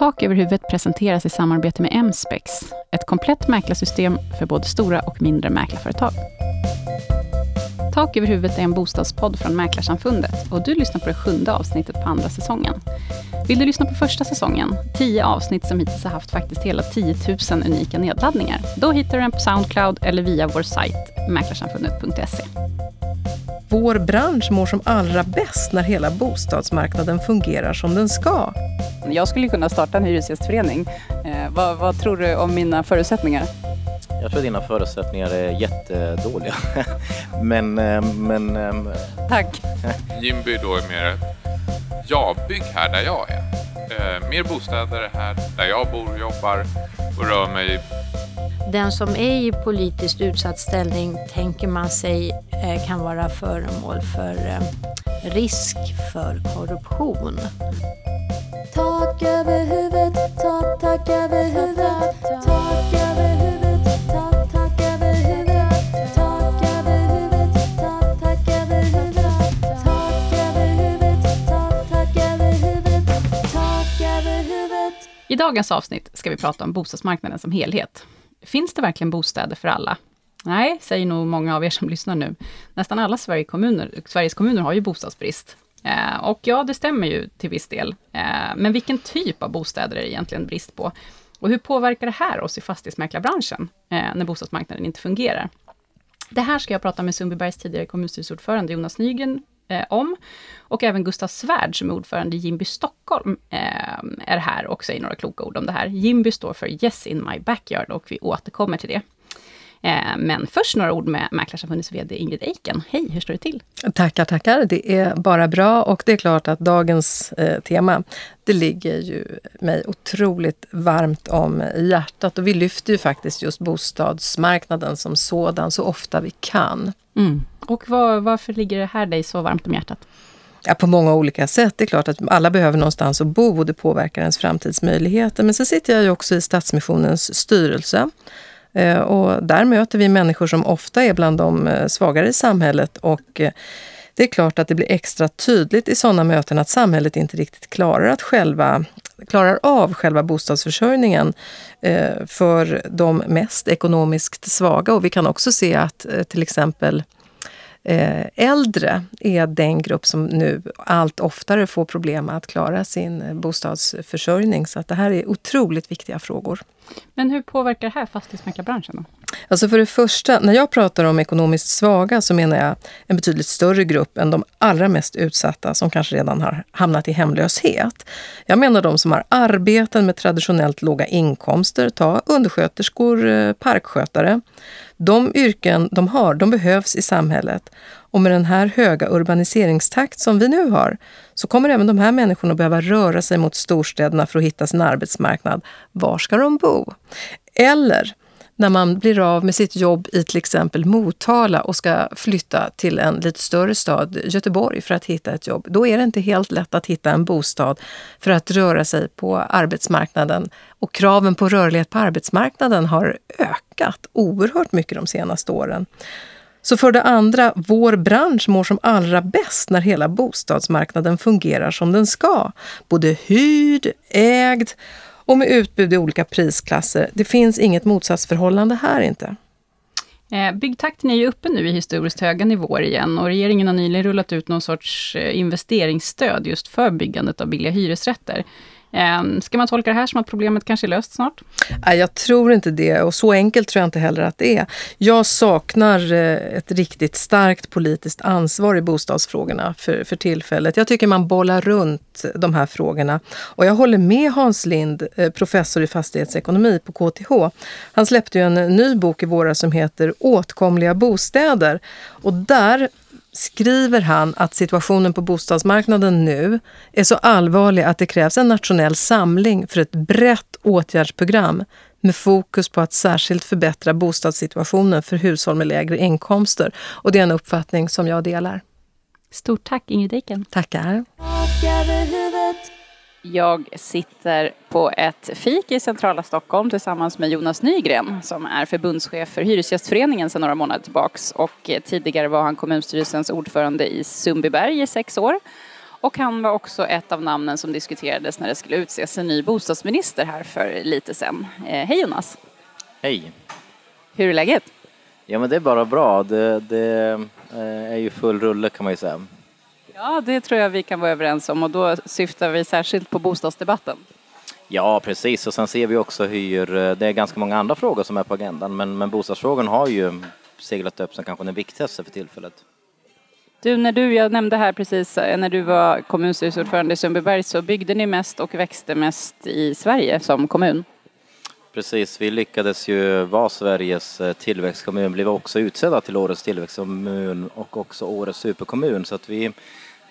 Tak över huvudet presenteras i samarbete med Mspex, ett komplett mäklarsystem för både stora och mindre mäklarföretag. Tak över huvudet är en bostadspodd från Mäklarsamfundet och du lyssnar på det sjunde avsnittet på andra säsongen. Vill du lyssna på första säsongen, tio avsnitt som hittills har haft faktiskt hela 10 000 unika nedladdningar, då hittar du den på Soundcloud eller via vår sajt mäklarsamfundet.se. Vår bransch mår som allra bäst när hela bostadsmarknaden fungerar som den ska. Jag skulle kunna starta en hyresgästförening. Eh, vad, vad tror du om mina förutsättningar? Jag tror att dina förutsättningar är jättedåliga. men, eh, men... ehm, Tack. Jimby då är mer ja, bygg här där jag är. Eh, mer bostäder här där jag bor, jobbar och rör mig. Den som är i politiskt utsatt ställning tänker man sig eh, kan vara föremål för eh, risk för korruption. Tak över huvudet, tak, tak över huvudet, tak över huvudet, tak, tak över huvudet, tak över huvudet, tak, tak över huvudet, tak över huvudet, tak, tak över huvudet, tak över huvudet. I dagens avsnitt ska vi prata om bostadsmarknaden som helhet. Finns det verkligen bostäder för alla? Nej, säger nog många av er som lyssnar nu. Nästan alla Sveriges kommuner, Sveriges kommuner har ju bostadsbrist. Eh, och ja, det stämmer ju till viss del. Eh, men vilken typ av bostäder är det egentligen brist på? Och hur påverkar det här oss i fastighetsmäklarbranschen, eh, när bostadsmarknaden inte fungerar? Det här ska jag prata med Sundbybergs tidigare kommunstyrelseordförande Jonas Nygren eh, om. Och även Gustav Svärd, som är ordförande i Jimby Stockholm, eh, är här och säger några kloka ord om det här. Jimby står för Yes in my backyard och vi återkommer till det. Eh, men först några ord med Mäklarsamfundets VD Ingrid Eiken. Hej, hur står det till? Tackar, tackar. Det är bara bra och det är klart att dagens eh, tema, det ligger ju mig otroligt varmt om hjärtat och vi lyfter ju faktiskt just bostadsmarknaden som sådan så ofta vi kan. Mm. Och var, varför ligger det här dig så varmt om hjärtat? Ja, på många olika sätt. Det är klart att alla behöver någonstans att bo och det påverkar ens framtidsmöjligheter. Men så sitter jag ju också i Stadsmissionens styrelse. Eh, och där möter vi människor som ofta är bland de eh, svagare i samhället. Och eh, det är klart att det blir extra tydligt i sådana möten att samhället inte riktigt klarar, att själva, klarar av själva bostadsförsörjningen för de mest ekonomiskt svaga. Och vi kan också se att till exempel äldre är den grupp som nu allt oftare får problem att klara sin eh, bostadsförsörjning. Så att det här är otroligt viktiga frågor. Men hur påverkar det här fastighetsmäklarbranschen? Då? Alltså för det första, när jag pratar om ekonomiskt svaga så menar jag en betydligt större grupp än de allra mest utsatta som kanske redan har hamnat i hemlöshet. Jag menar de som har arbeten med traditionellt låga inkomster, ta undersköterskor, eh, parkskötare. De yrken de har, de behövs i samhället. Och med den här höga urbaniseringstakt som vi nu har så kommer även de här människorna behöva röra sig mot storstäderna för att hitta sin arbetsmarknad. Var ska de bo? Eller när man blir av med sitt jobb i till exempel Motala och ska flytta till en lite större stad, Göteborg, för att hitta ett jobb. Då är det inte helt lätt att hitta en bostad för att röra sig på arbetsmarknaden. Och kraven på rörlighet på arbetsmarknaden har ökat oerhört mycket de senaste åren. Så för det andra, vår bransch mår som allra bäst när hela bostadsmarknaden fungerar som den ska. Både hyrd, ägd och med utbud i olika prisklasser. Det finns inget motsatsförhållande här inte. Eh, byggtakten är ju uppe nu i historiskt höga nivåer igen och regeringen har nyligen rullat ut någon sorts eh, investeringsstöd just för byggandet av billiga hyresrätter. Ehm, ska man tolka det här som att problemet kanske är löst snart? Nej, jag tror inte det och så enkelt tror jag inte heller att det är. Jag saknar eh, ett riktigt starkt politiskt ansvar i bostadsfrågorna för, för tillfället. Jag tycker man bollar runt de här frågorna. Och jag håller med Hans Lind, eh, professor i fastighetsekonomi på KTH. Han släppte ju en ny bok i våras som heter Åtkomliga bostäder. Och där skriver han att situationen på bostadsmarknaden nu är så allvarlig att det krävs en nationell samling för ett brett åtgärdsprogram med fokus på att särskilt förbättra bostadssituationen för hushåll med lägre inkomster. Och det är en uppfattning som jag delar. Stort tack Ingrid Eiken. Tackar. Jag sitter på ett fik i centrala Stockholm tillsammans med Jonas Nygren som är förbundschef för Hyresgästföreningen sedan några månader tillbaks och eh, tidigare var han kommunstyrelsens ordförande i Sundbyberg i sex år. Och han var också ett av namnen som diskuterades när det skulle utses en ny bostadsminister här för lite sedan. Eh, hej Jonas! Hej! Hur är läget? Ja men det är bara bra. Det, det eh, är ju full rulle kan man ju säga. Ja, det tror jag vi kan vara överens om och då syftar vi särskilt på bostadsdebatten. Ja precis och sen ser vi också hur eh, det är ganska många andra frågor som är på agendan men, men bostadsfrågan har ju seglat upp som kanske den viktigaste för tillfället. Du, när du, jag nämnde här precis, eh, när du var kommunstyrelseordförande i Sundbyberg så byggde ni mest och växte mest i Sverige som kommun. Precis, vi lyckades ju vara Sveriges eh, tillväxtkommun, blev också utsedda till årets tillväxtkommun och också årets superkommun så att vi,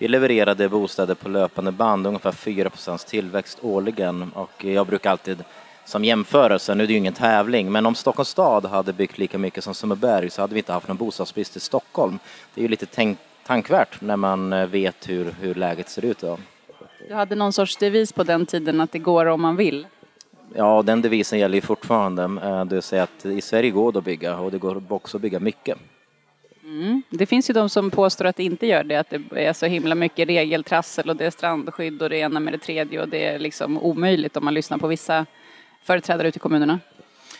vi levererade bostäder på löpande band, ungefär 4 tillväxt årligen och jag brukar alltid som jämförelse, nu är det ju ingen tävling, men om Stockholms stad hade byggt lika mycket som Sundbyberg så hade vi inte haft någon bostadsbrist i Stockholm. Det är ju lite tänk, tankvärt när man eh, vet hur, hur läget ser ut idag. Du hade någon sorts devis på den tiden att det går om man vill. Ja, den devisen gäller ju fortfarande. Eh, Det vill säga att i Sverige går det att bygga och det går också att bygga mycket. Mm. Det finns ju de som påstår att det inte gör det, att det är så himla mycket regeltrassel och det är strandskydd och det ena med det tredje och det är liksom omöjligt om man lyssnar på vissa företrädare ute i kommunerna.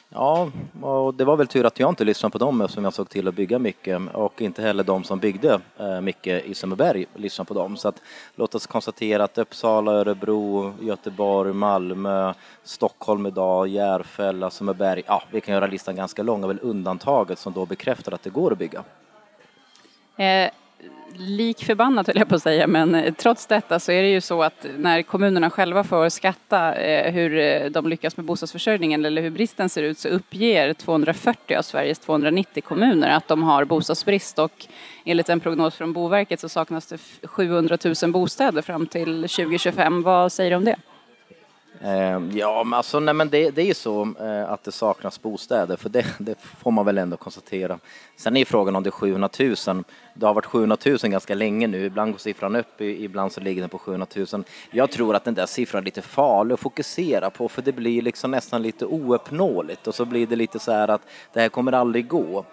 Ja, och det var väl tur att jag inte lyssnade på dem eftersom jag såg till att bygga mycket och inte heller de som byggde eh, mycket i Sundbyberg lyssnade på dem. Så att, låt oss konstatera att Uppsala, Örebro, Göteborg, Malmö, Stockholm idag, Järfälla, Sundbyberg, ja, vi kan göra listan ganska lång, är väl undantaget som då bekräftar att det går att bygga. Eh, lik förbannat höll jag på att säga, men eh, trots detta så är det ju så att när kommunerna själva får skatta eh, hur eh, de lyckas med bostadsförsörjningen eller hur bristen ser ut så uppger 240 av Sveriges 290 kommuner att de har bostadsbrist och enligt en prognos från Boverket så saknas det 700 000 bostäder fram till 2025. Vad säger du om det? Ehm, ja, men alltså, nej, men det, det är ju så eh, att det saknas bostäder, för det, det får man väl ändå konstatera. Sen är frågan om det är 700 000. Det har varit 700 000 ganska länge nu, ibland går siffran upp, ibland så ligger den på 700 000. Jag tror att den där siffran är lite farlig att fokusera på, för det blir liksom nästan lite ouppnåeligt och så blir det lite så här att det här kommer aldrig gå.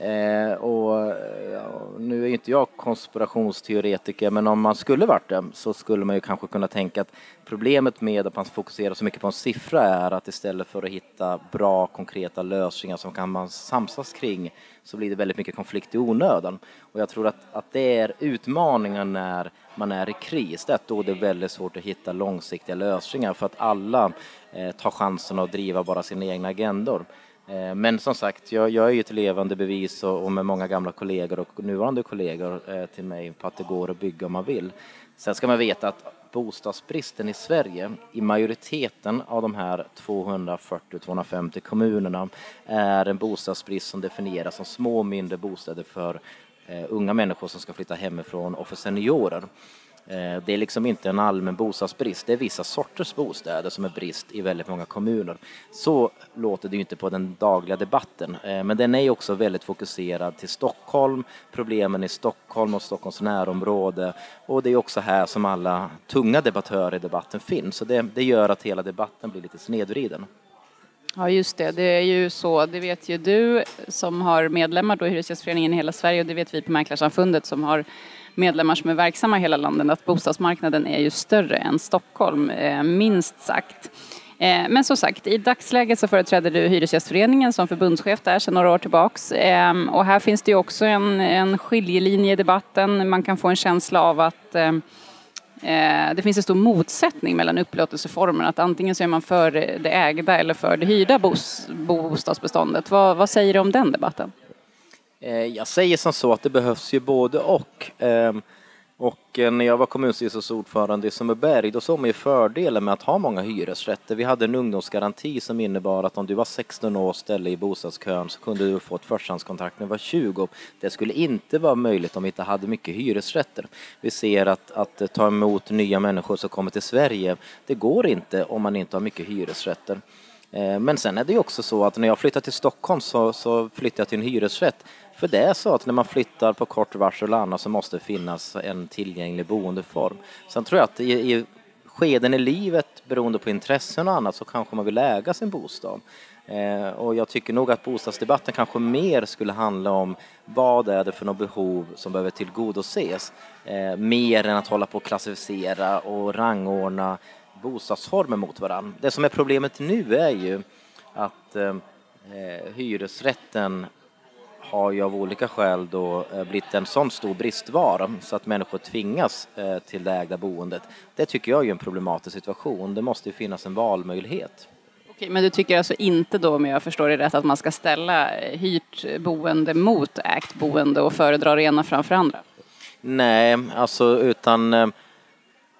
Eh, och ja, nu är ju inte jag konspirationsteoretiker, men om man skulle varit det så skulle man ju kanske kunna tänka att problemet med att man fokuserar så mycket på en siffra är att istället för att hitta bra konkreta lösningar som kan man samsas kring så blir det väldigt mycket konflikt i onödan. Och jag tror att, att det är utmaningen när man är i kris, det är att då det är väldigt svårt att hitta långsiktiga lösningar för att alla eh, tar chansen att driva bara sina egna agendor. Eh, men som sagt, jag, jag är ju ett levande bevis och, och med många gamla kollegor och nuvarande kollegor eh, till mig på att det går att bygga om man vill. Sen ska man veta att bostadsbristen i Sverige, i majoriteten av de här 240-250 kommunerna, är en bostadsbrist som definieras som små och mindre bostäder för eh, unga människor som ska flytta hemifrån och för seniorer. Eh, det är liksom inte en allmän bostadsbrist, det är vissa sorters bostäder som är brist i väldigt många kommuner. Så låter det ju inte på den dagliga debatten, eh, men den är ju också väldigt fokuserad till Stockholm, problemen i Stockholm och Stockholms närområde. Och det är också här som alla tunga debattörer i debatten finns, så det, det gör att hela debatten blir lite snedvriden. Ja, just det. Det är ju så, det vet ju du som har medlemmar då i Hyresgästföreningen i hela Sverige. Och det vet vi på Mäklarsamfundet som har medlemmar som är verksamma i hela landet att bostadsmarknaden är ju större än Stockholm, eh, minst sagt. Eh, men som sagt, i dagsläget så företräder du Hyresgästföreningen som förbundschef där sedan några år tillbaks. Eh, och här finns det ju också en, en skiljelinje i debatten. Man kan få en känsla av att det finns en stor motsättning mellan upplåtelseformerna. Att antingen så är man för det ägda eller för det hyrda bostadsbeståndet. Vad, vad säger du om den debatten? Eh, jag säger som så att det behövs ju både och. Ehm, och eh, när jag var kommunstyrelsens ordförande i Sundbyberg då såg man ju fördelen med att ha många hyresrätter. Vi hade en ungdomsgaranti som innebar att om du var 16 år och ställde i bostadskön så kunde du få ett förstahandskontrakt när du var 20. Det skulle inte vara möjligt om vi inte hade mycket hyresrätter. Vi ser att, att eh, ta emot nya människor som kommer till Sverige, det går inte om man inte har mycket hyresrätter. Men sen är det ju också så att när jag flyttade till Stockholm så, så flyttade jag till en hyresrätt. För det är så att när man flyttar på kort varsel och annat så måste det finnas en tillgänglig boendeform. Sen tror jag att i, i skeden i livet, beroende på intressen och annat, så kanske man vill äga sin bostad. Eh, och jag tycker nog att bostadsdebatten kanske mer skulle handla om vad är det för något behov som behöver tillgodoses. Eh, mer än att hålla på och klassificera och rangordna bostadsformer mot varandra. Det som är problemet nu är ju att eh, eh hyresrätten har ju av olika skäl då eh, blivit en sån stor bristvara så att människor tvingas eh, till det ägda boendet. Det tycker jag är en problematisk situation. Det måste ju finnas en valmöjlighet. Okej, men du tycker alltså inte då, om jag förstår det rätt, att man ska ställa eh, hyrt boende mot ägt boende och föredra det ena framför andra? Nej, alltså utan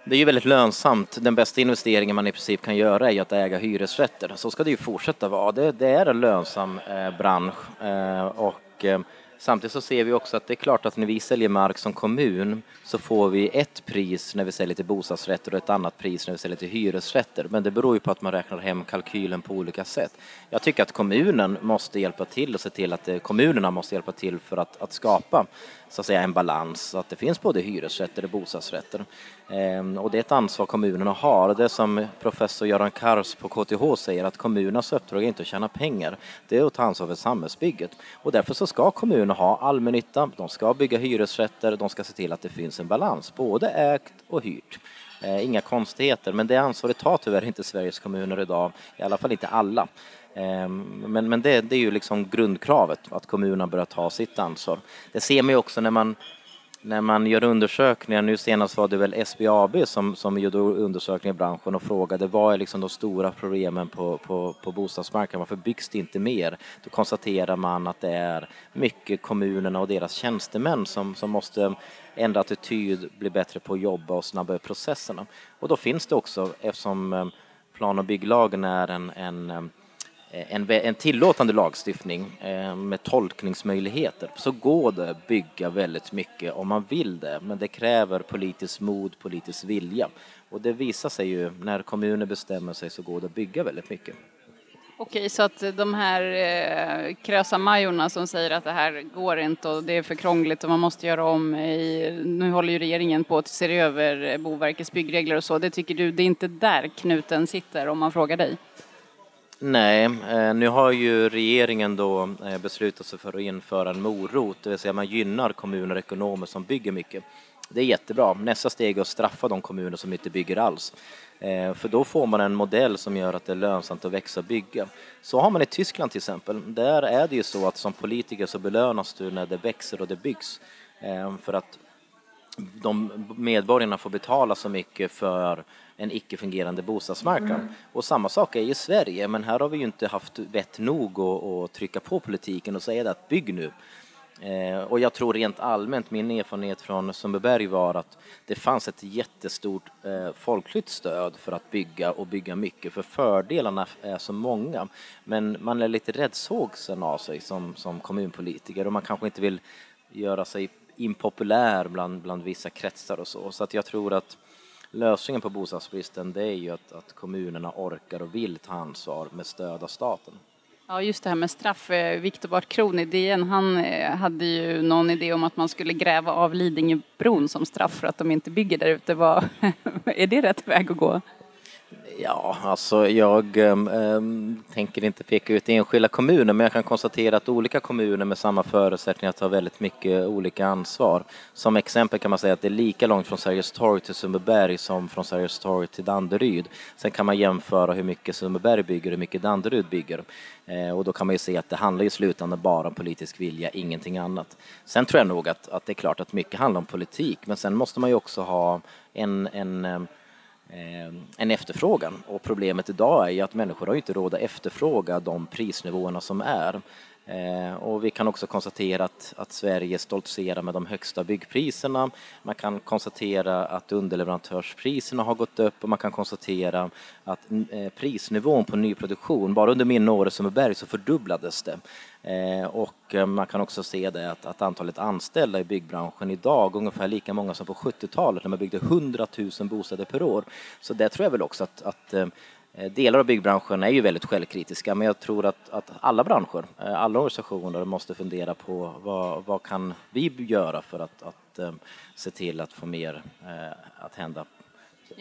det är ju väldigt lönsamt. Den bästa investeringen man i princip kan göra är ju att äga hyresrätter. Så ska det ju fortsätta vara. Det, det är en lönsam eh, bransch eh, och eh, samtidigt så ser vi också att det är klart att när vi säljer mark som kommun så får vi ett pris när vi säljer till bostadsrätter och ett annat pris när vi säljer till hyresrätter. Men det beror ju på att man räknar hem kalkylen på olika sätt. Jag tycker att kommunen måste hjälpa till och se till att eh, kommunerna måste hjälpa till för att, att skapa så att säga en balans så att det finns både hyresrätter och bostadsrätter. Ehm, och det är ett ansvar kommunerna har. Det som professor Göran Kars på KTH säger att kommunernas uppdrag är inte att tjäna pengar. Det är att ta ansvar för samhällsbygget. Och därför så ska kommunerna ha allmännytta, de ska bygga hyresrätter, de ska se till att det finns en balans, både ägt och hyrt. Ehm, inga konstigheter, men det ansvaret tar tyvärr inte Sveriges kommuner idag, i alla fall inte alla. Ehm, men, men det, det är ju liksom grundkravet, att kommunerna börjar ta sitt ansvar. Det ser man ju också när man, när man gör undersökningar, nu senast var det väl SBAB som, som gjorde undersökningar i branschen och frågade vad är liksom de stora problemen på, på, på bostadsmarknaden, varför byggs det inte mer? Då konstaterar man att det är mycket kommunerna och deras tjänstemän som, som måste ändra attityd, bli bättre på att jobba och snabba upp processerna. Och då finns det också, eftersom ehm, plan och bygglagen är en, en ehm, Eh, en, en tillåtande lagstiftning eh, med tolkningsmöjligheter så går det att bygga väldigt mycket om man vill det. Men det kräver politiskt mod, politisk vilja. Och det visar sig ju när kommuner bestämmer sig så går det att bygga väldigt mycket. Okej, så att de här eh, krösa-Majorna som säger att det här går inte och det är för krångligt och man måste göra om i, nu håller ju regeringen på att se över Boverkets byggregler och så, det tycker du, det är inte där knuten sitter om man frågar dig? Nej, eh, nu har ju regeringen då eh, beslutat sig för att införa en morot, det vill säga man gynnar kommuner och ekonomer som bygger mycket. Det är jättebra. Nästa steg är att straffa de kommuner som inte bygger alls. Eh, för då får man en modell som gör att det är lönsamt att växa och bygga. Så har man i Tyskland till exempel. Där är det ju så att som politiker så belönas du när det växer och det byggs. För att de medborgarna får betala så mycket för en icke-fungerande bostadsmarknad. Och samma sak är i Sverige, men här har vi ju inte haft vett nog att, att trycka på politiken och säga det att bygg nu. Eh, och jag tror rent allmänt, min erfarenhet från Sundbyberg var att det fanns ett jättestort eh, folkligt stöd för att bygga och bygga mycket, för fördelarna är så många. Men man är lite räddshågsen av sig som, som kommunpolitiker och man kanske inte vill göra sig impopulär bland, bland vissa kretsar och så. Så att jag tror att lösningen på bostadsbristen det är ju att, att kommunerna orkar och vill ta ansvar med stöd av staten. Ja, just det här med straff. Eh, Viktor Bart Kron i DN, han eh, hade ju någon idé om att man skulle gräva av Lidingöbron som straff för att de inte bygger där ute. Är det rätt väg att gå? Ja, alltså jag ehm, ehm, tänker inte peka ut enskilda kommuner men jag kan konstatera att olika kommuner med samma förutsättningar tar väldigt mycket olika ansvar. Som exempel kan man säga att det är lika långt från Sergels torg till Sundbyberg som från Sergels torg till Danderyd. Sen kan man jämföra hur mycket Sundbyberg bygger och hur mycket Danderyd bygger. Eh, och då kan man ju se att det handlar i slutändan bara om politisk vilja, ingenting annat. Sen tror jag nog att, att det är klart att mycket handlar om politik men sen måste man ju också ha en, en ehm, Ehm, en efterfrågan. Och problemet idag är ju att människor har inte råd att efterfråga de prisnivåerna som är. Eh, och vi kan också konstatera att, att Sverige stoltserar med de högsta byggpriserna. Man kan konstatera att underleverantörspriserna har gått upp och man kan konstatera att eh, prisnivån på nyproduktion, bara under mina år i Sundbyberg så fördubblades det. Eh, och eh, man kan också se det att, att antalet anställda i byggbranschen idag ungefär lika många som på 70-talet när man byggde 100 000 bostäder per år. Så det tror jag väl också att, att eh, Eh, delar av byggbranschen är ju väldigt självkritiska men jag tror att, att alla branscher, eh, alla organisationer måste fundera på vad, vad kan vi göra för att, att eh, se till att få mer att hända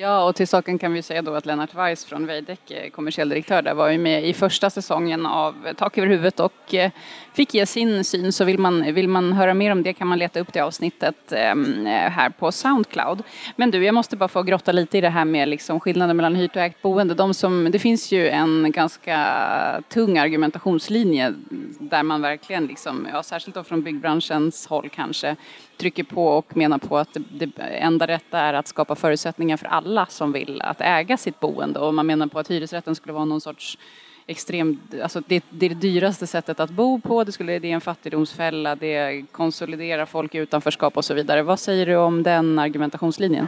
Ja, och till saken kan vi säga då att Lennart Weiss från Veidekke, kommersiell direktör där, var ju med i första säsongen av Tak över huvudet och eh, fick ge sin syn. Så vill man, vill man höra mer om det kan man leta upp det avsnittet ehm, eh, här på Soundcloud. Men du, jag måste bara få grotta lite i det här med liksom skillnaden mellan hyrt och ägt boende. De som, det finns ju en ganska tung argumentationslinje där man verkligen, liksom, ja, särskilt då från byggbranschens håll kanske, trycker på och menar på att det, det enda rätta är att skapa förutsättningar för alla som vill att äga sitt boende. Och man menar på att hyresrätten skulle vara någon sorts extrem, alltså det, det är det dyraste sättet att bo på, det, skulle, det är en fattigdomsfälla, det konsoliderar folk i utanförskap och så vidare. Vad säger du om den argumentationslinjen?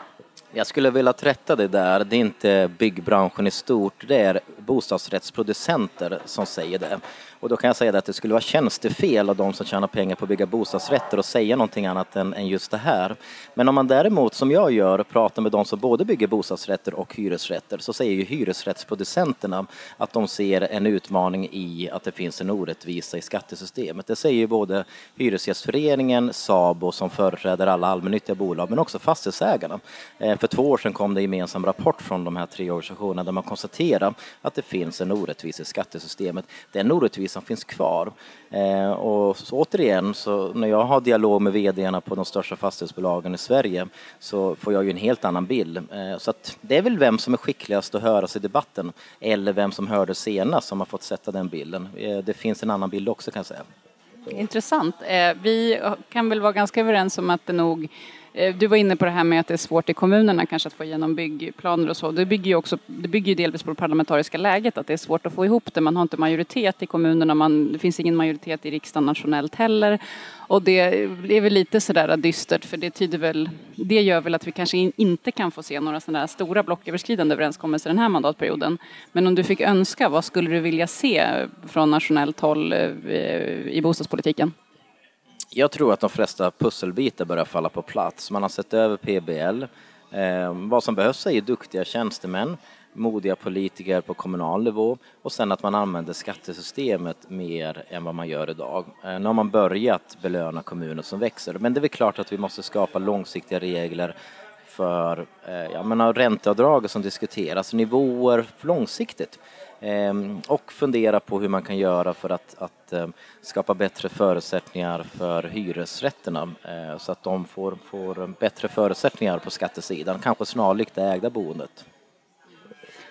Jag skulle vilja rätta det där. Det är inte byggbranschen i stort, det är bostadsrättsproducenter som säger det. Och då kan jag säga att det skulle vara tjänstefel av de som tjänar pengar på att bygga bostadsrätter och säga någonting annat än, än just det här. Men om man däremot, som jag gör, pratar med de som både bygger bostadsrätter och hyresrätter så säger ju hyresrättsproducenterna att de ser en utmaning i att det finns en orättvisa i skattesystemet. Det säger ju både Hyresgästföreningen, SABO som företräder alla allmännyttiga bolag men också fastighetsägarna. Eh, för två år sedan kom det en gemensam rapport från de här tre organisationerna där man konstaterar att det finns en orättvisa i skattesystemet. Den som finns kvar. Eh, Och så återigen, så när jag har dialog med vdarna på de största fastighetsbolagen i Sverige så får jag ju en helt annan bild. Eh, Så att det är väl vem som är skickligast att höras i debatten eller vem som hörde senast som har fått sätta den bilden. Eh, Det finns en annan bild också kan jag säga. Intressant. Eh, Vi kan väl vara ganska överens om att det nog Eh, du var inne på det här med att det är svårt i kommunerna kanske att få igenom byggplaner och så. Det bygger ju också det bygger ju delvis på det parlamentariska läget, att det är svårt att få ihop det. Man har inte majoritet i kommunerna, man, det finns ingen majoritet i riksdagen nationellt heller. Och det är väl lite sådär dystert, för det tyder väl, det gör väl att vi kanske inte kan få se några sådana här stora blocköverskridande överenskommelser den här mandatperioden. Men om du fick önska, vad skulle du vilja se från nationellt håll eh, i bostadspolitiken? Jag tror att de flesta pusselbitar börjar falla på plats. Man har sett över PBL. Eh, vad som behövs är ju duktiga tjänstemän, modiga politiker på kommunal nivå och sen att man använder skattesystemet mer än vad man gör idag. Eh, nu har man börjat belöna kommuner som växer, men det är väl klart att vi måste skapa långsiktiga regler för eh, jag menar, som diskuteras, nivåer långsiktigt. Ehm, och fundera på hur man kan göra för att, att ehm, skapa bättre förutsättningar för hyresrätterna eh, så att de får, får bättre förutsättningar på skattesidan, kanske snarlikt det ägda boendet.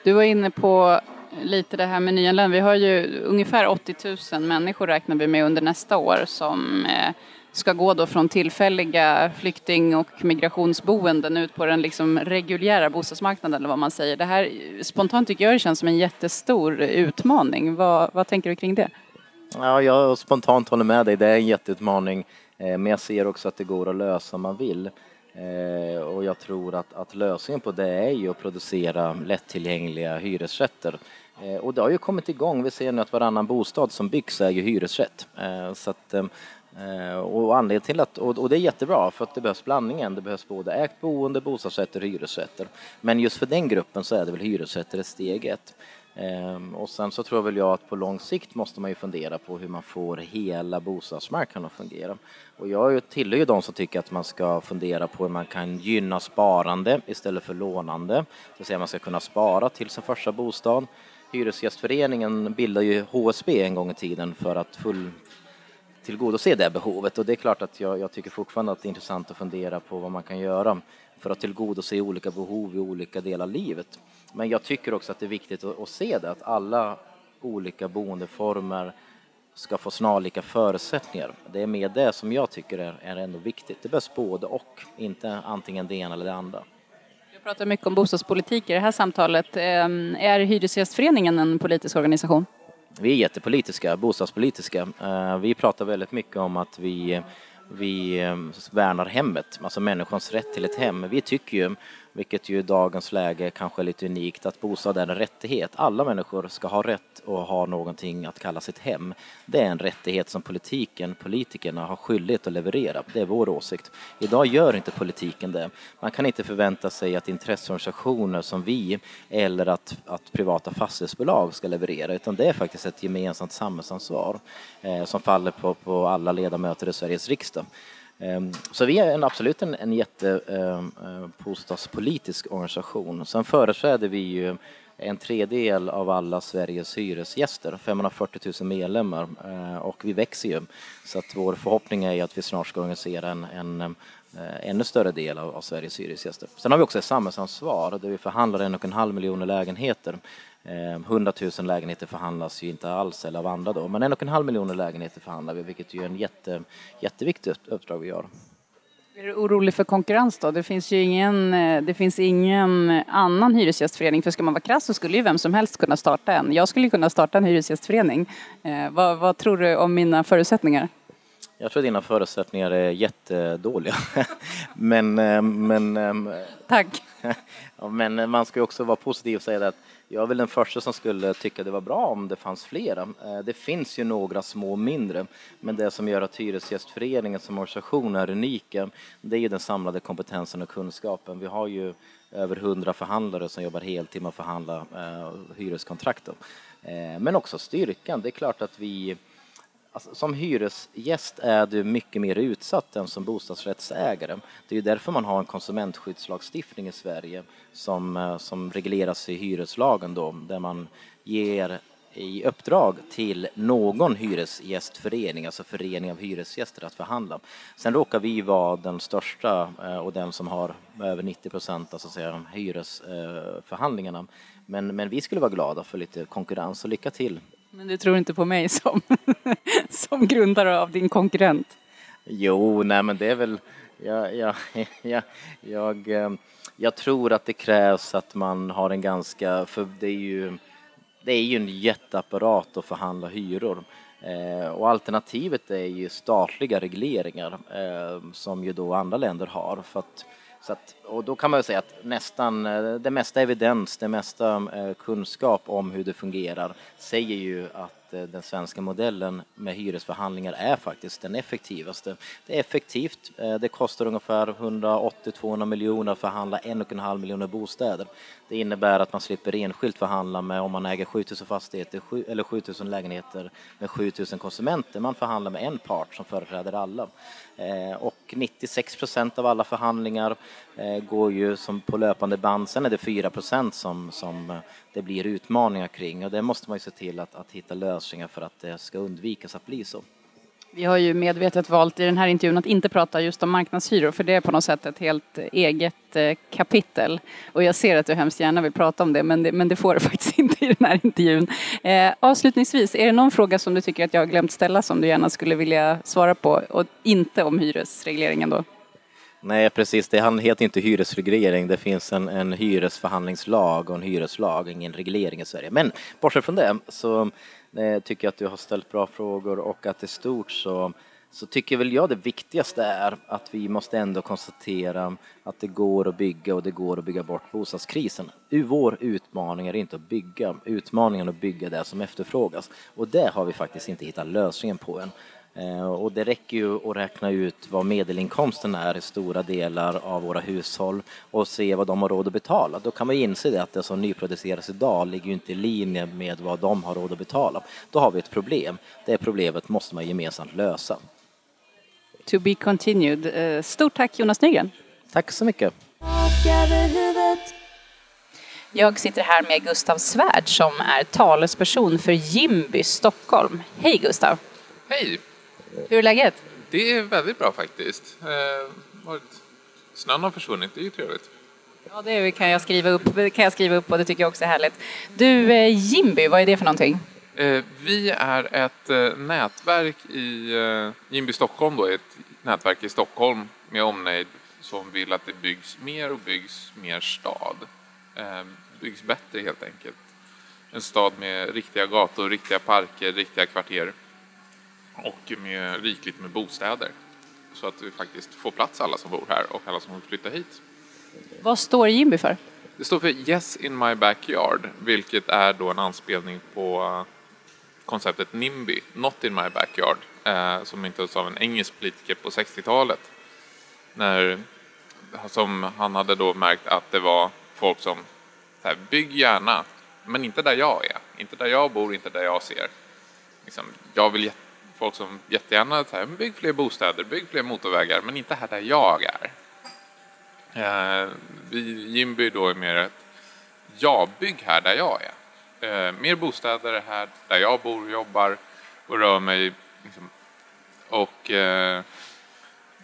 Du var inne på lite det här med nyanlända. Vi har ju ungefär 80 000 människor räknar vi med under nästa år som eh, ska gå då från tillfälliga flykting och migrationsboenden ut på den liksom reguljära bostadsmarknaden eller vad man säger. Det här spontant tycker jag det känns som en jättestor utmaning. Vad, vad tänker du kring det? Ja, jag spontant håller med dig, det är en jätteutmaning eh, men jag ser också att det går att lösa om man vill. Eh, och jag tror att, att lösningen på det är ju att producera lättillgängliga hyresrätter. Eh, och det har ju kommit igång, vi ser nu att varannan bostad som byggs är ju hyresrätt. Så att, Eh, och anledningen till att, och det är jättebra för att det behövs blandningen, det behövs både ägt boende, bostadsrätter och hyresrätter. Men just för den gruppen så är det väl hyresrätter ett steget. Ehm, och sen så tror väl jag att på lång sikt måste man ju fundera på hur man får hela bostadsmarknaden att fungera. Och jag tillhör ju de som tycker att man ska fundera på hur man kan gynna sparande istället för lånande. Det vill säga man ska kunna spara till sin första bostad. Hyresgästföreningen bildade ju HSB en gång i tiden för att full, tillgodose det behovet och det är klart att jag, jag tycker fortfarande att det är intressant att fundera på vad man kan göra för att tillgodose olika behov i olika delar av livet. Men jag tycker också att det är viktigt att, att se det, att alla olika boendeformer ska få snarlika förutsättningar. Det är med det som jag tycker är, är ändå viktigt. Det behövs både och, inte antingen det ena eller det andra. Vi pratar mycket om bostadspolitik i det här samtalet. Ehm, är Hyresgästföreningen en politisk organisation? Vi är jättepolitiska, bostadspolitiska. Eh, vi pratar väldigt mycket om att vi, eh, vi eh, värnar hemmet, alltså människans rätt till ett hem. Vi tycker ju, vilket ju i dagens läge kanske är lite unikt, att bostad är en rättighet. Alla människor ska ha rätt att ha någonting att kalla sitt hem. Det är en rättighet som politiken, politikerna har skyldighet att leverera. Det är vår åsikt. Idag gör inte politiken det. Man kan inte förvänta sig att intresseorganisationer som vi eller att, att privata fastighetsbolag ska leverera, utan det är faktiskt ett gemensamt samhällsansvar eh, som faller på, på alla ledamöter i Sveriges riksdag. Ehm, så vi är en, absolut en, en jättebostadspolitisk ehm, eh, organisation. Sen företräder vi ju en tredjedel av alla Sveriges hyresgäster, 540 000 medlemmar eh, och vi växer ju. Så att vår förhoppning är ju att vi snart ska organisera en, en eh, ännu större del av, av Sveriges hyresgäster. Sen har vi också ett samhällsansvar där vi förhandlar en och en halv miljoner lägenheter. Eh, 100 000 lägenheter förhandlas ju inte alls eller av andra då, men en och en halv miljoner lägenheter förhandlar vi, vilket ju är en jätte, jätteviktigt uppdrag vi gör. Är du orolig för konkurrens då? Det finns ju ingen, eh, det finns ingen annan hyresgästförening, för ska man vara krass så skulle ju vem som helst kunna starta en. Jag skulle kunna starta en hyresgästförening. Eh, vad, vad tror du om mina förutsättningar? Jag tror dina förutsättningar är jättedåliga. men, eh, men, ehm, Tack. men man ska ju också vara positiv och säga att jag är väl den första som skulle tycka det var bra om det fanns flera. Eh, det finns ju några små och mindre, men det som gör att Hyresgästföreningen som organisation är unika, eh, det är ju den samlade kompetensen och kunskapen. Vi har ju över hundra förhandlare som jobbar heltid med att förhandla eh, hyreskontrakt. men också styrkan. Det är klart att vi Alltså, som hyresgäst är du mycket mer utsatt än som bostadsrättsägare. Det är ju därför man har en konsumentskyddslagstiftning i Sverige som, eh, som regleras i hyreslagen då, där man ger i uppdrag till någon hyresgästförening, alltså förening av hyresgäster, att förhandla. Sen råkar vi vara den största eh, och den som har över 90 procent alltså säga, hyresförhandlingarna. Eh, men, men vi skulle vara glada för lite konkurrens och lycka till. Men du tror inte på mig som, som grundare av din konkurrent? Jo, nej men det är väl... Jag, jag, jag, jag, jag tror att det krävs att man har en ganska... För det är ju, det är ju en jätteapparat att förhandla hyror. Eh, och alternativet är ju statliga regleringar eh, som ju då andra länder har. För att, att, och då kan man ju säga att nästan eh, det mesta evidens, det mesta eh, kunskap om hur det fungerar säger ju att Eh, den svenska modellen med hyresförhandlingar är faktiskt den effektivaste. Det är effektivt, eh, det kostar ungefär 180-200 miljoner att förhandla en och en halv miljoner bostäder. Det innebär att man slipper enskilt förhandla med om man äger 7000 fastigheter eller 7000 lägenheter med 7000 konsumenter. Man förhandlar med en part som företräder alla. Eh, och 96 procent av alla förhandlingar går ju som på löpande band. Sen är det 4 procent som, som det blir utmaningar kring och det måste man ju se till att, att hitta lösningar för att det ska undvikas att bli så. Vi har ju medvetet valt i den här intervjun att inte prata just om marknadshyror för det är på något sätt ett helt eget eh, kapitel. Och jag ser att du hemskt gärna vill prata om det men det, men det får du faktiskt inte i den här intervjun. Eh, avslutningsvis, är det någon fråga som du tycker att jag har glömt ställa som du gärna skulle vilja svara på och inte om hyresregleringen då? Nej, precis. Det heter inte hyresreglering. Det finns en, en hyresförhandlingslag och en hyreslag, ingen reglering i Sverige. Men bortsett från det så eh, tycker jag att du har ställt bra frågor och att i stort så, så tycker väl jag det viktigaste är att vi måste ändå konstatera att det går att bygga och det går att bygga bort bostadskrisen. Vår utmaning är inte att bygga, utmaningen är att bygga det som efterfrågas. Och det har vi faktiskt inte hittat lösningen på än. Eh, Och det räcker ju att räkna ut vad medelinkomsten är i stora delar av våra hushåll och se vad de har råd att betala. Då kan man inse det att det som nyproduceras idag ligger ju inte i linje med vad de har råd att betala. Då har vi ett problem. Det problemet måste man gemensamt lösa. To be continued. Eh, Stort tack Jonas Nygren. Tack så mycket. Jag sitter här med Gustav Svärd som är talesperson för Jimby Stockholm. Hej Gustav! Hej! Hur är läget? Det är väldigt bra faktiskt. Eh. Snön har försvunnit, det är ju trevligt. Ja, det kan jag skriva upp, kan jag skriva upp och det tycker jag också är härligt. Du, eh, Jimby, vad är det för någonting? Eh, vi är ett nätverk i Jimby Stockholm då, ett nätverk i Stockholm med omnejd som vill att det byggs mer och byggs mer stad. Byggs bättre helt enkelt. En stad med riktiga gator, riktiga parker, riktiga kvarter och med rikligt med bostäder. Så att vi faktiskt får plats alla som bor här och alla som vill flytta hit. Vad står Jimby för? Det står för Yes in my backyard, vilket är då en anspelning på eh, konceptet NIMBY, Not in my backyard, eh, som myntades av en engelsk politiker på 60-talet. När, som han hade då märkt att det var folk som här, bygg gärna, men inte där jag är, inte där jag bor, inte där jag ser. Liksom, jag vill, jät- folk som jättegärna säger bygg fler bostäder, bygg fler motorvägar, men inte här där jag är. Eh, vi Jimby då är mer ett ja, bygg här där jag är. Eh, mer bostäder här där jag bor, jobbar och rör mig. Liksom. Och eh,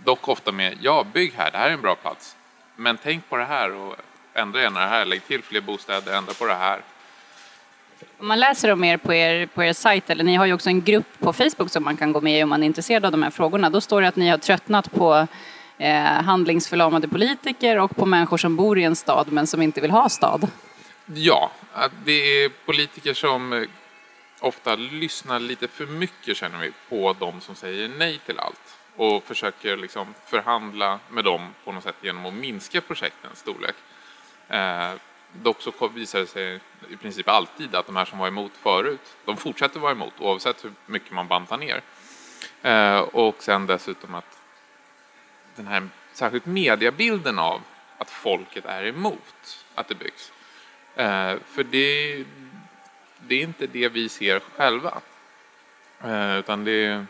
dock ofta med ja, bygg här, det här är en bra plats. Men tänk på det här och ändra gärna det här, lägg till fler bostäder, ändra på det här. Om man läser om er på, er på er sajt, eller ni har ju också en grupp på Facebook som man kan gå med i om man är intresserad av de här frågorna. Då står det att ni har tröttnat på eh, handlingsförlamade politiker och på människor som bor i en stad men som inte vill ha stad. Ja, det är politiker som eh, ofta lyssnar lite för mycket känner vi på de som säger nej till allt och försöker liksom förhandla med dem på något sätt genom att minska projektens storlek. Eh, dock så visar det sig i princip alltid att de här som var emot förut, de fortsätter vara emot oavsett hur mycket man bantar ner. Eh, och sen dessutom att den här särskilt mediebilden av att folket är emot att det byggs. Eh, för det, det är inte det vi ser själva. Eh, utan det,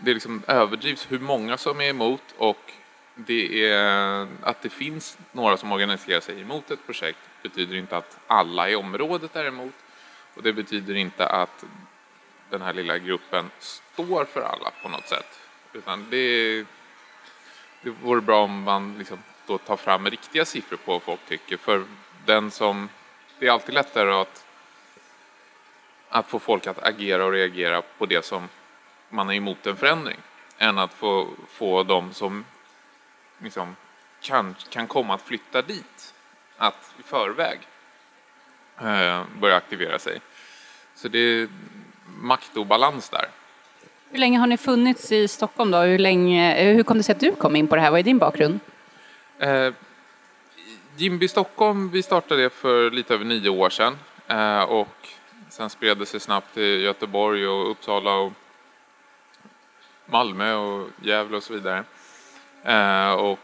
det liksom överdrivs hur många som är emot och det är, att det finns några som organiserar sig emot ett projekt betyder inte att alla i området är emot. Och det betyder inte att den här lilla gruppen står för alla på något sätt. Utan det, det vore bra om man liksom då tar fram riktiga siffror på vad folk tycker. För den som, det är alltid lättare att, att få folk att agera och reagera på det som man är emot en förändring än att få, få de som liksom kan, kan komma att flytta dit att i förväg eh, börja aktivera sig. Så det är maktobalans där. Hur länge har ni funnits i Stockholm då? Hur, länge, hur kom det sig att du kom in på det här? Vad är din bakgrund? Eh, Jimby Stockholm, vi startade det för lite över nio år sedan eh, och sen spred det sig snabbt till Göteborg och Uppsala och Malmö och Gävle och så vidare. Eh, och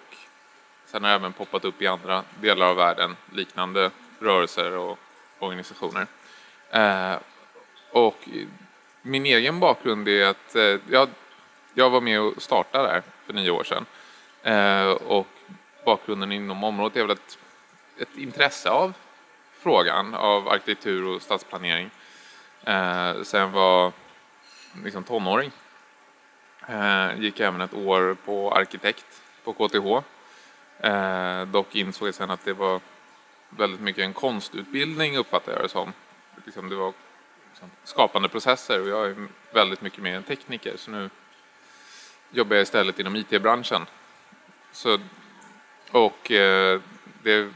sen har det även poppat upp i andra delar av världen liknande rörelser och organisationer. Eh, och min egen bakgrund är att eh, jag, jag var med och startade där för nio år sedan. Och bakgrunden inom området är väl ett, ett intresse av frågan av arkitektur och stadsplanering. Eh, sen var liksom tonåring. Eh, gick även ett år på arkitekt på KTH. Eh, dock insåg jag sen att det var väldigt mycket en konstutbildning uppfattar jag det som. Liksom, det var liksom skapande processer och jag är väldigt mycket mer en tekniker så nu jobbar jag istället inom IT-branschen. Så, och eh, det är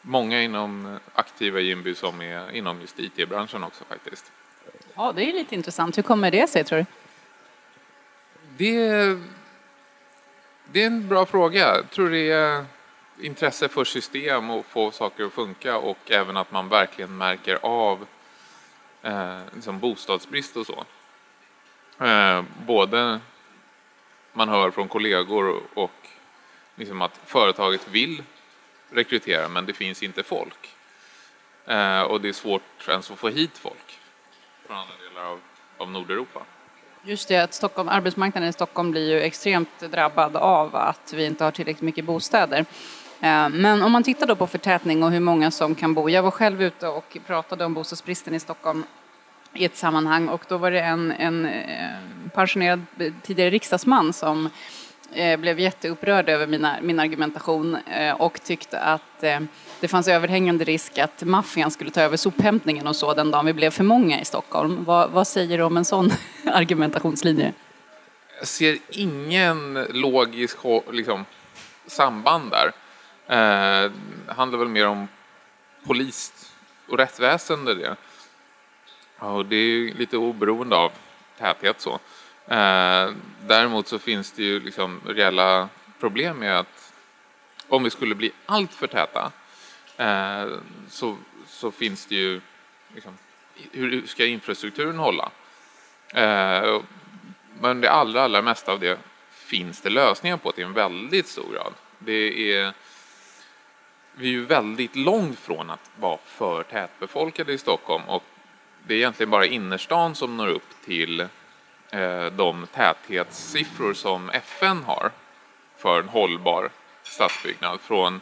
många inom aktiva i Jimby som är inom just IT-branschen också faktiskt. Ja, det är lite intressant. Hur kommer det sig tror du? Det, det är en bra fråga. Jag tror det är intresse för system och få saker att funka och även att man verkligen märker av eh, liksom bostadsbrist och så. Eh, både man hör från kollegor och liksom att företaget vill rekrytera men det finns inte folk. Eh, och det är svårt ens att få hit folk från andra delar av, av Nordeuropa. Just det, att Stockholm, arbetsmarknaden i Stockholm blir ju extremt drabbad av att vi inte har tillräckligt mycket bostäder. Eh, men om man tittar då på förtätning och hur många som kan bo. Jag var själv ute och pratade om bostadsbristen i Stockholm i ett sammanhang och då var det en, en eh, pensionerad tidigare riksdagsman som eh, blev jätteupprörd över mina, min argumentation och tyckte att det fanns överhängande risk att maffian skulle ta över sophämtningen och så den dagen vi blev för många i Stockholm. Vad, vad säger du om en sån argumentationslinje? Jag ser ingen logisk liksom, samband där. Eh, det handlar väl mer om polis och rättsväsende det. Och det är ju lite oberoende av täthet så. Eh, däremot så finns det ju liksom reella problem med att om vi skulle bli allt för täta eh, så, så finns det ju liksom, hur ska infrastrukturen hålla? Eh, men det allra, allra mesta av det finns det lösningar på till en väldigt stor grad. Det är, vi är ju väldigt långt från att vara för tätbefolkade i Stockholm och det är egentligen bara innerstan som når upp till eh, de täthetssiffror som FN har för en hållbar stadsbyggnad från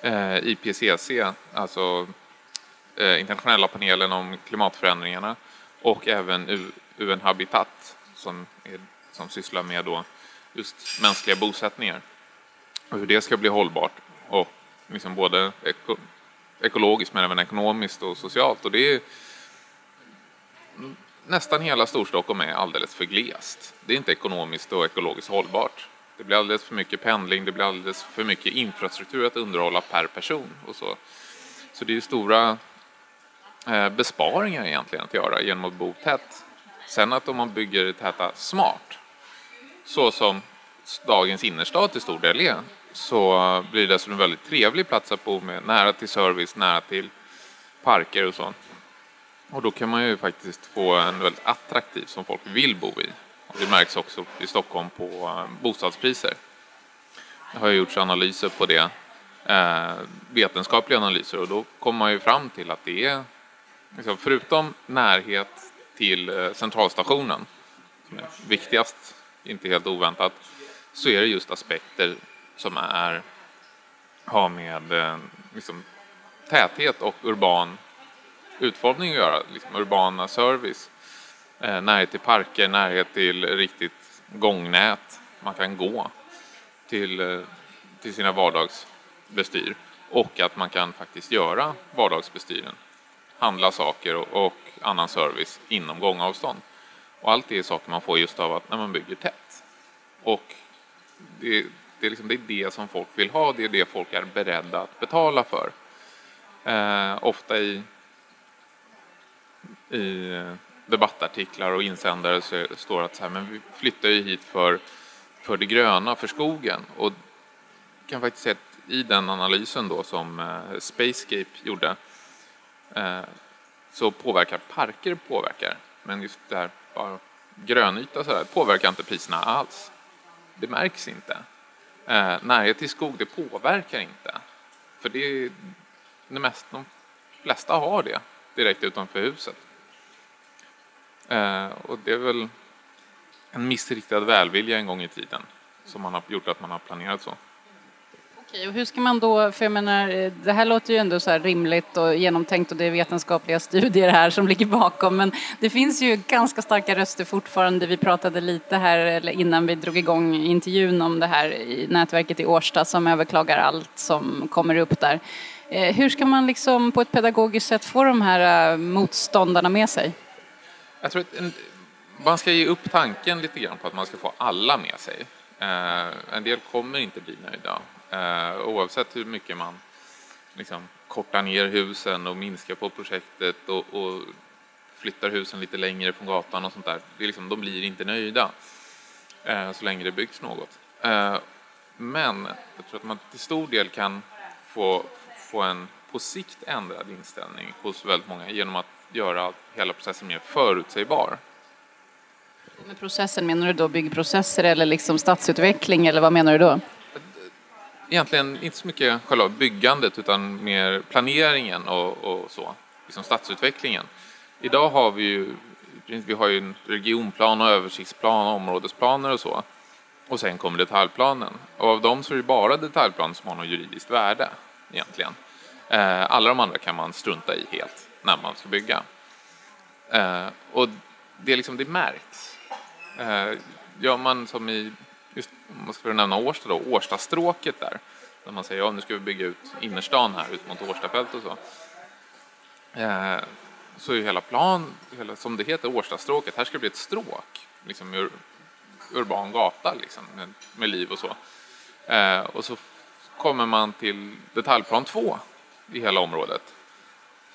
eh, IPCC, alltså eh, internationella panelen om klimatförändringarna och även UN Habitat som, är, som sysslar med då just mänskliga bosättningar och hur det ska bli hållbart och liksom både eko, ekologiskt men även ekonomiskt och socialt och det är nästan hela Storstockholm är alldeles för glest. Det är inte ekonomiskt och ekologiskt hållbart. Det blir alldeles för mycket pendling, det blir alldeles för mycket infrastruktur att underhålla per person och så. Så det är ju stora eh, besparingar egentligen att göra genom att bo tätt. Sen att om man bygger täta smart, så som dagens innerstad till stor del är, så blir det dessutom en väldigt trevlig plats att bo med, nära till service, nära till parker och sånt. Och då kan man ju faktiskt få en väldigt attraktiv som folk vill bo i. Och det märks också i Stockholm på eh, bostadspriser. Det har ju gjorts analyser på det, eh, vetenskapliga analyser och då kommer man ju fram till att det är, liksom, förutom närhet till eh, centralstationen, som är viktigast, inte helt oväntat, så är det just aspekter som är, har med eh, liksom, täthet och urban utformning att göra, liksom urbana service. Eh, närhet till parker, närhet till riktigt gångnät. Man kan gå till, eh, till sina vardagsbestyr och att man kan faktiskt göra vardagsbestyren. Handla saker och, och annan service inom gångavstånd. Och allt det är saker man får just av att när man bygger tätt. Och det, det, är liksom, det är det som folk vill ha, det är det folk är beredda att betala för. Eh, ofta i i debattartiklar och insändare så står det att så här, men vi flyttar ju hit för, för det gröna, för skogen. Och kan faktiskt säga att i den analysen då som eh, Spacescape gjorde eh, så påverkar parker påverkar, men just det här bara grönyta så här, påverkar inte priserna alls. Det märks inte. Eh, närhet till skog, det påverkar inte. För det är det mest, de flesta har det direkt utanför huset. Eh, och det är väl en missriktad välvilja en gång i tiden som man har gjort att man har planerat så. Okej, och hur ska man då, för jag menar, eh, det här låter ju ändå så här rimligt och genomtänkt och det är vetenskapliga studier här som ligger bakom, men det finns ju ganska starka röster fortfarande. Vi pratade lite här eller innan vi drog igång intervjun om det här i nätverket i Årsta som överklagar allt som kommer upp där. Eh, hur ska man liksom på ett pedagogiskt sätt få de här eh, motståndarna med sig? Jag tror att man ska ge upp tanken lite grann på att man ska få alla med sig. En del kommer inte bli nöjda Eh, oavsett hur mycket man liksom, kortar ner husen och minskar på projektet och, och flyttar husen lite längre från gatan och sånt där. Det är liksom, de blir inte nöjda eh, så länge det byggs något. Eh, men jag tror att man till stor del kan få, få en på sikt ändrad inställning hos väldigt många genom att göra hela processen mer förutsägbar. Med processen, menar du då byggprocesser eller liksom stadsutveckling eller vad menar du då? Egentligen inte så mycket själva byggandet utan mer planeringen och, och så, liksom stadsutvecklingen. Idag har vi ju, vi har ju en regionplan och översiktsplan och områdesplaner och så. Och sen kommer detaljplanen. Och av dem så är det bara detaljplanen som har något juridiskt värde egentligen. Eh, alla de andra kan man strunta i helt när man ska bygga. Eh, och det, är liksom, det märks. Eh, gör man som i, just, om man ska nämna Årsta då, Årstastråket där, när man säger ja nu ska vi bygga ut innerstan här ut mot Årstafält och så. Eh, så är ju hela plan, hela, som det heter, Årstastråket, här ska det bli ett stråk, liksom ur, urban gata liksom, med, med liv och så. Eh, och så kommer man till detaljplan 2 i hela området.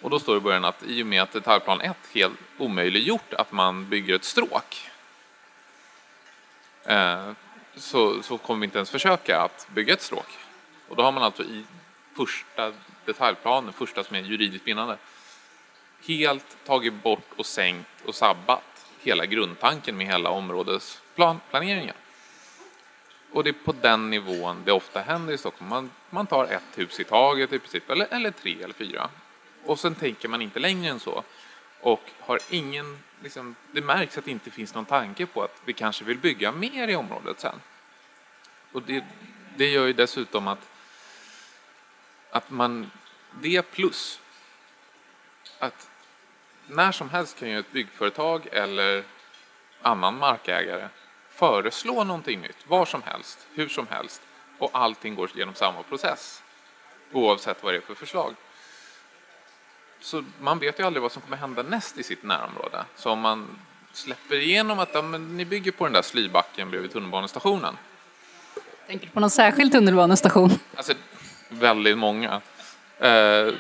Och då står det i början att i och med att detaljplan 1 helt omöjliggjort att man bygger ett stråk eh, så, så kommer vi inte ens försöka att bygga ett stråk. Och då har man alltså i första detaljplanen, första som är juridiskt bindande, helt tagit bort och sänkt och sabbat hela grundtanken med hela områdesplaneringen. Och det är på den nivån det ofta händer i Stockholm. Man, man tar ett hus i taget i princip, eller, eller tre eller fyra. Och sen tänker man inte längre än så. Och har ingen liksom, det märks att det inte finns någon tanke på att vi kanske vill bygga mer i området sen. Och det, det gör ju dessutom att, att man, det plus att när som helst kan ju ett byggföretag eller annan markägare föreslå någonting nytt, var som helst, hur som helst och allting går genom samma process oavsett vad det är för förslag. Så man vet ju aldrig vad som kommer hända näst i sitt närområde. Så om man släpper igenom att ja, men ni bygger på den där slybacken bredvid tunnelbanestationen. Tänker du på någon särskild tunnelbanestation? Alltså väldigt många. Eh,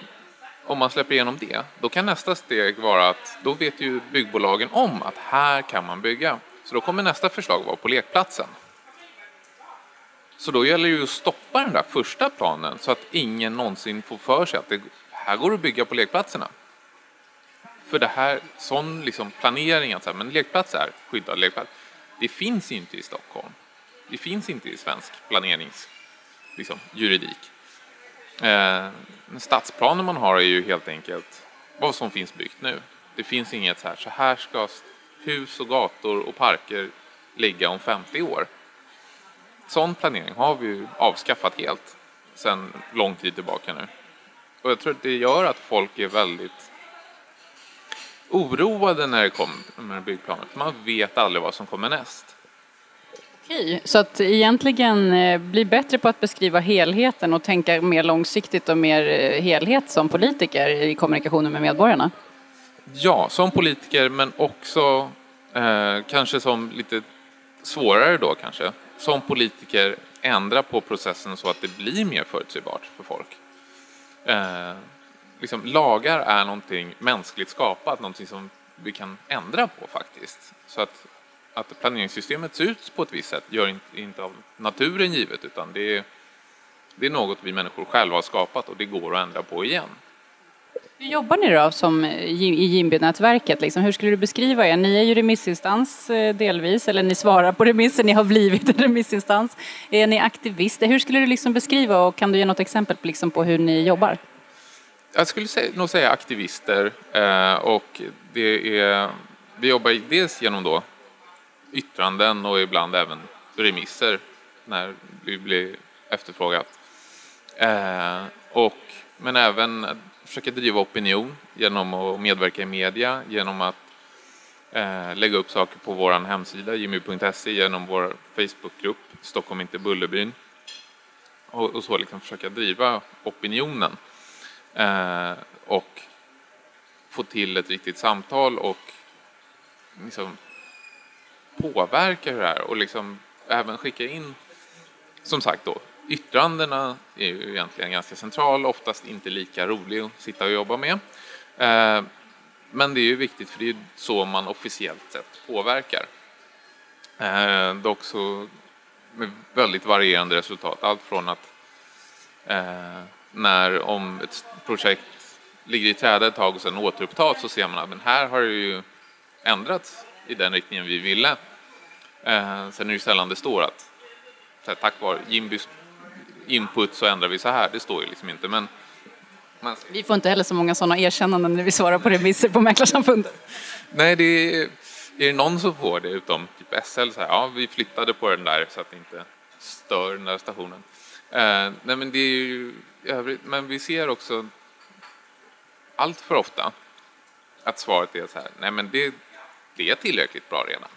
om man släpper igenom det, då kan nästa steg vara att då vet ju byggbolagen om att här kan man bygga. Så då kommer nästa förslag vara på lekplatsen. Så då gäller det ju att stoppa den där första planen så att ingen någonsin får för sig att det här går det att bygga på lekplatserna. För det här, sån liksom planering, att så här, men lekplats är skyddad lekplats, det finns inte i Stockholm. Det finns inte i svensk planeringsjuridik. liksom, juridik. Eh, stadsplanen man har är ju helt enkelt vad som finns byggt nu. Det finns inget så här, så här ska hus och gator och parker ligga om 50 år. Sån planering har vi ju avskaffat helt sedan lång tid tillbaka nu. Och jag tror att det gör att folk är väldigt oroade när det kommer med byggplaner. För man vet aldrig vad som kommer näst. Okej, så att egentligen eh, bli bättre på att beskriva helheten och tänka mer långsiktigt och mer eh, helhet som politiker i kommunikationen med medborgarna? Ja, som politiker men också eh, kanske som lite svårare då kanske. Som politiker ändra på processen så att det blir mer förutsägbart för folk. Eh, liksom, lagar är någonting mänskligt skapat, någonting som vi kan ändra på faktiskt. Så att, att planeringssystemet ser ut på ett visst sätt gör inte, inte av naturen givet utan det är, det är något vi människor själva har skapat och det går att ändra på igen. Hur jobbar ni då som eh, i Jimby-nätverket? Liksom, hur skulle du beskriva er? Ni är ju remissinstans eh, delvis, eller ni svarar på remisser, ni har blivit en remissinstans. Är ni aktivister? Hur skulle du liksom beskriva och kan du ge något exempel på, liksom, på hur ni jobbar? Jag skulle nog säga aktivister eh, och det är, vi jobbar dels genom då yttranden och ibland även remisser när vi blir efterfrågat. Och, men även försöka driva opinion genom att medverka i media, genom att eh, lägga upp saker på vår hemsida jimmy.se, genom vår Facebookgrupp Stockholm inte Bullerbyn. Och, och så liksom försöka driva opinionen eh, och få till ett riktigt samtal och liksom påverka hur det är och liksom även skicka in som sagt då Yttrandena är ju egentligen ganska central, oftast inte lika rolig att sitta och jobba med. Eh, men det är ju viktigt för det är så man officiellt sett påverkar. Eh, dock så med väldigt varierande resultat. Allt från att eh, när om ett projekt ligger i träda ett tag och sen återupptas så ser man att men här har det ju ändrats i den riktningen vi ville. Sen är det ju sällan det står att tack vare Jimbys input så ändrar vi så här. Det står ju liksom inte. Men, men... Vi får inte heller så många sådana erkännanden när vi svarar på remisser på Mäklarsamfundet. Nej, det är, är det någon som får det utom typ SL, så här, ja vi flyttade på den där så att det inte stör den där stationen. Eh, nej men det är ju övrigt, men vi ser också allt för ofta att svaret är så här, nej men det, det är tillräckligt bra redan.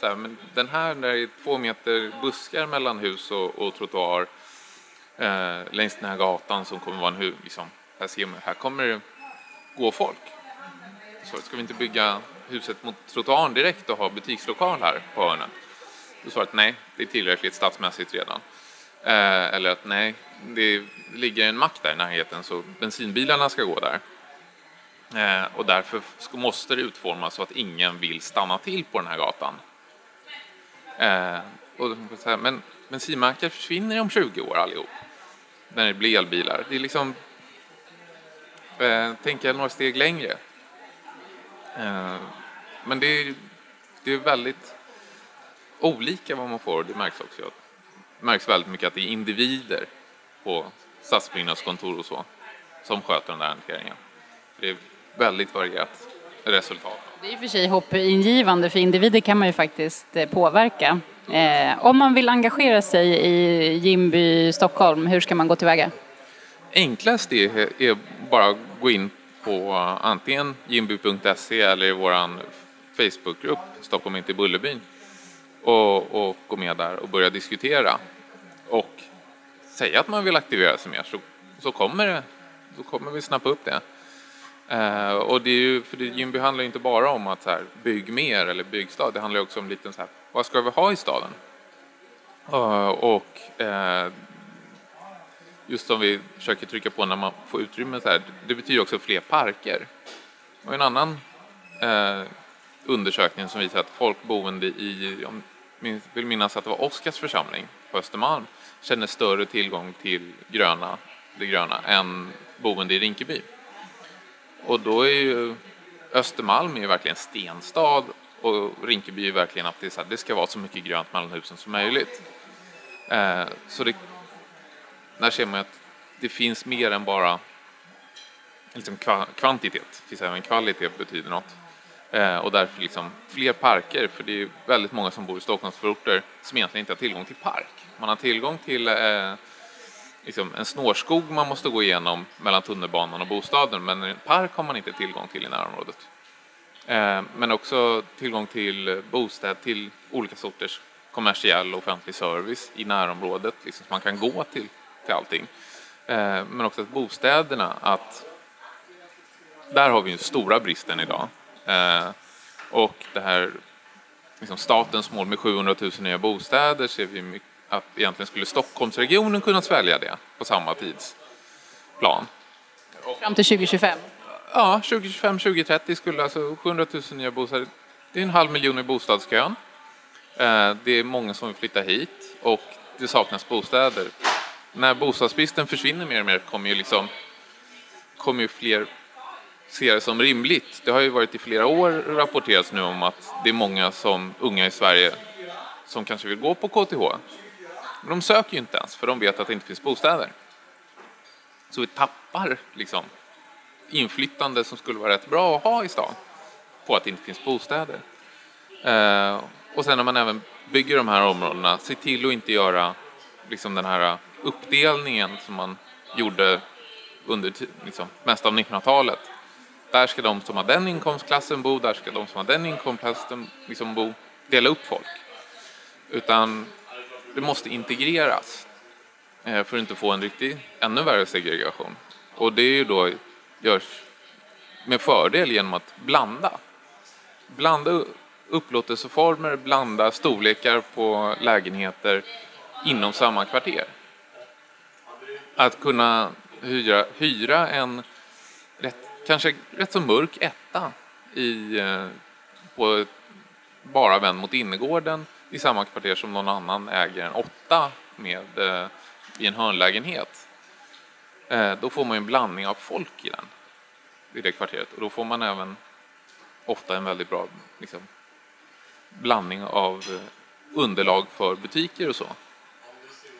Så här, men den här, där det är två meter buskar mellan hus och, och trottoar, eh, längs den här gatan som kommer vara en huvud. Liksom, här, ser man, här kommer det gå folk. Så ska vi inte bygga huset mot trottoaren direkt och ha butikslokal här på hörnet? Då svarade att nej, det är tillräckligt stadsmässigt redan. Eh, eller att nej, det ligger en mack där i närheten så bensinbilarna ska gå där. Eh, och därför måste det utformas så att ingen vill stanna till på den här gatan. Eh, och, men bensinmackar försvinner om 20 år allihop när det blir elbilar. Det är liksom, eh, tänka några steg längre. Eh, men det är, det är väldigt olika vad man får. Det märks också. Det märks väldigt mycket att det är individer på stadsbyggnadskontor och så som sköter den där hanteringen. Det är väldigt varierat. resultat. Det är i och för sig hoppingivande, för individer kan man ju faktiskt eh, påverka. Eh, om man vill engagera sig i Jimby Stockholm, hur ska man gå tillväga? Enklast är, är bara att gå in på antingen jimby.se eller i vår Facebookgrupp Stockholm inte i Bullerbyn och, och gå med där och börja diskutera och säga att man vill aktivera sig mer så, så, kommer, det, så kommer vi snappa upp det. Eh, och det är ju, för det, Jimby handlar ju inte bara om att så här, bygg mer eller byggstad, det handlar också om lite så här, vad ska vi ha i staden? Eh, och eh, just som vi försöker trycka på när man får utrymme så här, det betyder också fler parker. Och en annan eh, undersökning som visar att folk boende i, jag vill minnas att det var Oskars församling på Östermalm, känner större tillgång till gröna, det gröna än boende i Rinkeby. Och då är ju Östermalm är ju verkligen stenstad och Rinkeby är verkligen att det, så här, det ska vara så mycket grönt mellan husen som möjligt. Eh, så det, där ser man att det finns mer än bara liksom kvantitet, det finns även kvalitet betyder något. Eh, och därför liksom fler parker, för det är väldigt många som bor i Stockholmsförorter som egentligen inte har tillgång till park. Man har tillgång till eh, liksom en snårskog man måste gå igenom mellan tunnelbanan och bostaden, men en park har man inte tillgång till i närområdet. Eh, men också tillgång till bostäder, till olika sorters kommersiell och offentlig service i närområdet, liksom, så man kan gå till, till allting. Eh, men också att bostäderna, att där har vi den stora bristen idag. Eh, och det här liksom statens mål med 700 000 nya bostäder ser vi att egentligen skulle Stockholmsregionen kunna svälja det på samma tidsplan. Fram till 2025? Ja, 2025, 2030 skulle alltså 700 000 nya bostäder. Det är en halv miljon i bostadskön. Eh, det är många som vill flytta hit och det saknas bostäder. När bostadsbristen försvinner mer och mer kommer ju liksom kommer ju fler se det som rimligt. Det har ju varit i flera år rapporterats nu om att det är många som unga i Sverige som kanske vill gå på KTH. Men de söker ju inte ens för de vet att det inte finns bostäder. Så vi tappar liksom inflyttande som skulle vara rätt bra att ha i stan på att det inte finns bostäder. Eh, och sen när man även bygger de här områdena, se till att inte göra liksom den här uppdelningen som man gjorde under liksom, mest av 1900-talet. Där ska de som har den inkomstklassen bo, där ska de som har den inkomstklassen liksom bo. Dela upp folk. Utan det måste integreras eh, för att inte få en riktig, ännu värre segregation. Och det är ju då görs med fördel genom att blanda. Blanda upplåtelseformer, blanda storlekar på lägenheter inom samma kvarter. Att kunna hyra, hyra en rätt, kanske rätt så mörk etta i, eh, på bara vänd mot innergården i samma kvarter som någon annan äger en åtta med eh, i en hörnlägenhet. Eh, då får man en blandning av folk i den, i det kvarteret. Och då får man även ofta en väldigt bra liksom, blandning av eh, underlag för butiker och så.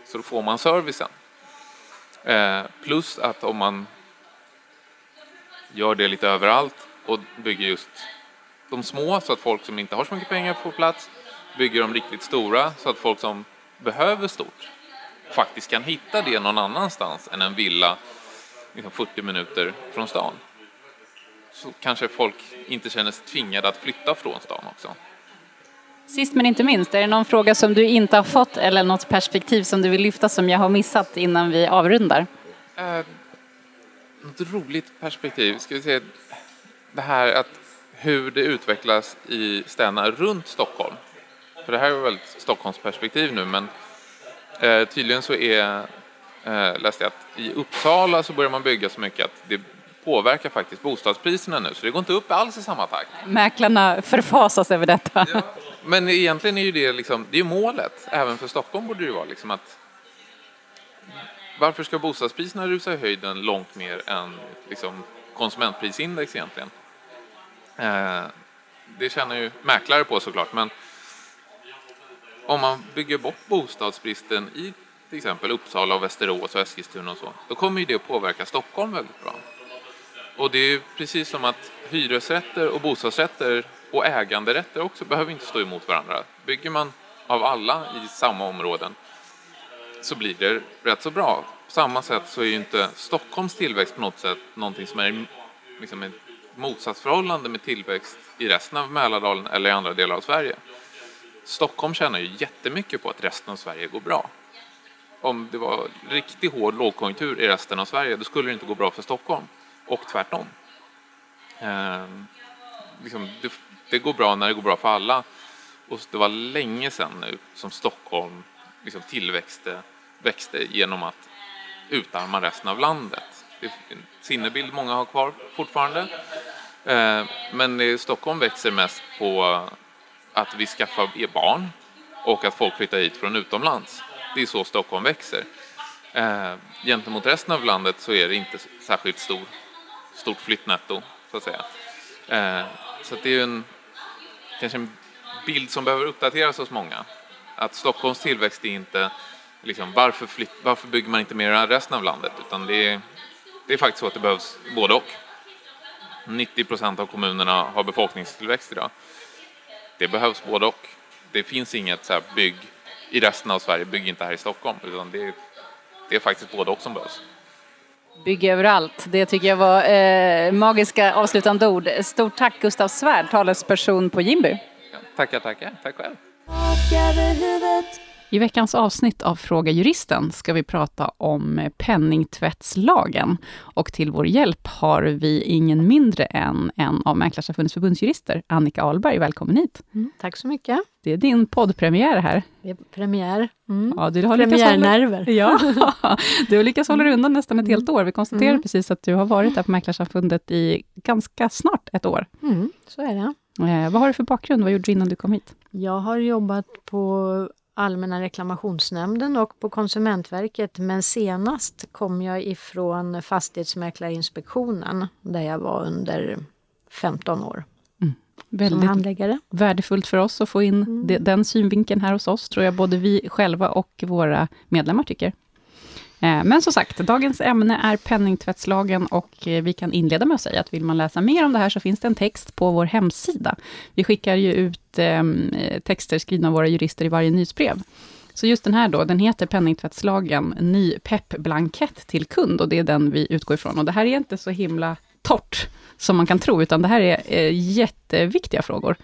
Så då får man servicen. Eh, plus att om man gör det lite överallt och bygger just de små så att folk som inte har så mycket pengar får plats, bygger de riktigt stora så att folk som behöver stort faktiskt kan hitta det någon annanstans än en villa liksom 40 minuter från stan. Så kanske folk inte känner sig tvingade att flytta från stan också. Sist men inte minst, är det någon fråga som du inte har fått eller något perspektiv som du vill lyfta som jag har missat innan vi avrundar? Eh, något roligt perspektiv, ska vi se, det här att hur det utvecklas i städerna runt Stockholm. För det här är väl ett Stockholmsperspektiv nu, men eh, tydligen så är, eh, läste jag att i Uppsala så börjar man bygga så mycket att det påverkar faktiskt bostadspriserna nu, så det går inte upp alls i samma takt. Mäklarna förfasas över detta. Ja, men egentligen är ju det, liksom, det är målet, även för Stockholm borde det ju vara liksom att varför ska bostadspriserna rusa i höjden långt mer än liksom, konsumentprisindex egentligen? Eh, det känner ju mäklare på såklart, men om man bygger bort bostadsbristen i till exempel Uppsala, och Västerås och Eskilstuna och så, då kommer ju det att påverka Stockholm väldigt bra. Och det är ju precis som att hyresrätter och bostadsrätter och äganderätter också behöver inte stå emot varandra. Bygger man av alla i samma områden så blir det rätt så bra. På samma sätt så är ju inte Stockholms tillväxt på något sätt någonting som är liksom ett motsatsförhållande med tillväxt i resten av Mälardalen eller i andra delar av Sverige. Stockholm tjänar ju jättemycket på att resten av Sverige går bra. Om det var riktigt hård lågkonjunktur i resten av Sverige då skulle det inte gå bra för Stockholm. Och tvärtom. Eh, liksom, det, det går bra när det går bra för alla. Och det var länge sedan nu som Stockholm liksom tillväxte, växte genom att utarma resten av landet. Det är en sinnebild många har kvar fortfarande. Eh, Men Stockholm växer mest på att vi skaffar er barn och att folk flyttar hit från utomlands. Det är så Stockholm växer. Eh, Gentemot resten av landet så är det inte särskilt stor, stort flyttnetto, så att säga. Eh, Så att det är en, kanske en bild som behöver uppdateras hos många. Att Stockholms tillväxt är inte liksom, varför, flytt, varför bygger man inte mer i resten av landet? Utan det är, det är faktiskt så att det behövs både och. 90 procent av kommunerna har befolkningstillväxt idag. Det behövs både och. Det finns inget så här, bygg i resten av Sverige, bygg inte här i Stockholm. Utan det, är- det är faktiskt både och som behövs. Bygg överallt. Det tycker jag var eh, magiska avslutande ord. Stort tack Gustav Svärd, talesperson på Jimby. Ja, tackar, tackar. Tack själv. I veckans avsnitt av Fråga Juristen ska vi prata om penningtvättslagen. Och till vår hjälp har vi ingen mindre än en av Mäklarsamfundets förbundsjurister, Annika Ahlberg. Välkommen hit. Mm, tack så mycket. Det är din poddpremiär här. Det är premiär. Mm. Ja, du har lyckats hålla, Premiärnerver. ja, du har lyckats hålla dig undan nästan ett helt år. Vi konstaterade Mm. precis att du har varit här på Mäklarsamfundet i ganska snart ett år. Mm, så är det. Eh, vad har du för bakgrund? Vad gjorde du innan du kom hit? Jag har jobbat på Allmänna reklamationsnämnden och på Konsumentverket men senast kom jag ifrån Fastighetsmäklarinspektionen där jag var under 15 år som Väldigt handläggare. värdefullt för oss att få in Mm. de, den synvinkeln här hos oss, tror jag både vi själva och våra medlemmar tycker. Eh, men som sagt, dagens ämne är penningtvättslagen och eh, vi kan inleda med att säga att vill man läsa mer om det här så finns det en text på vår hemsida. Vi skickar ju ut ehm, eh, texter skrivna av våra jurister i varje nyhetsbrev. Så just den här då, den heter penningtvättslagen, ny PEP-blankett till kund och det är den vi utgår ifrån. Och det här är inte så himla torrt som man kan tro, utan det här är jätteviktiga frågor.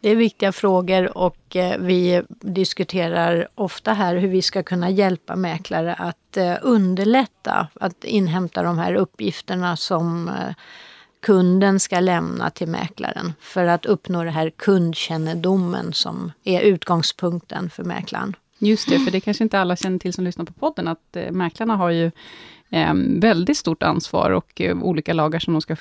Det är viktiga frågor och eh, vi diskuterar ofta här hur vi ska kunna hjälpa mäklare att eh, underlätta att inhämta de här uppgifterna som eh, kunden ska lämna till mäklaren för att uppnå den här kundkännedomen som är utgångspunkten för mäklaren. Just det, för det kanske inte alla känner till som lyssnar på podden, att mäklarna har ju eh, väldigt stort ansvar och eh, olika lagar som de ska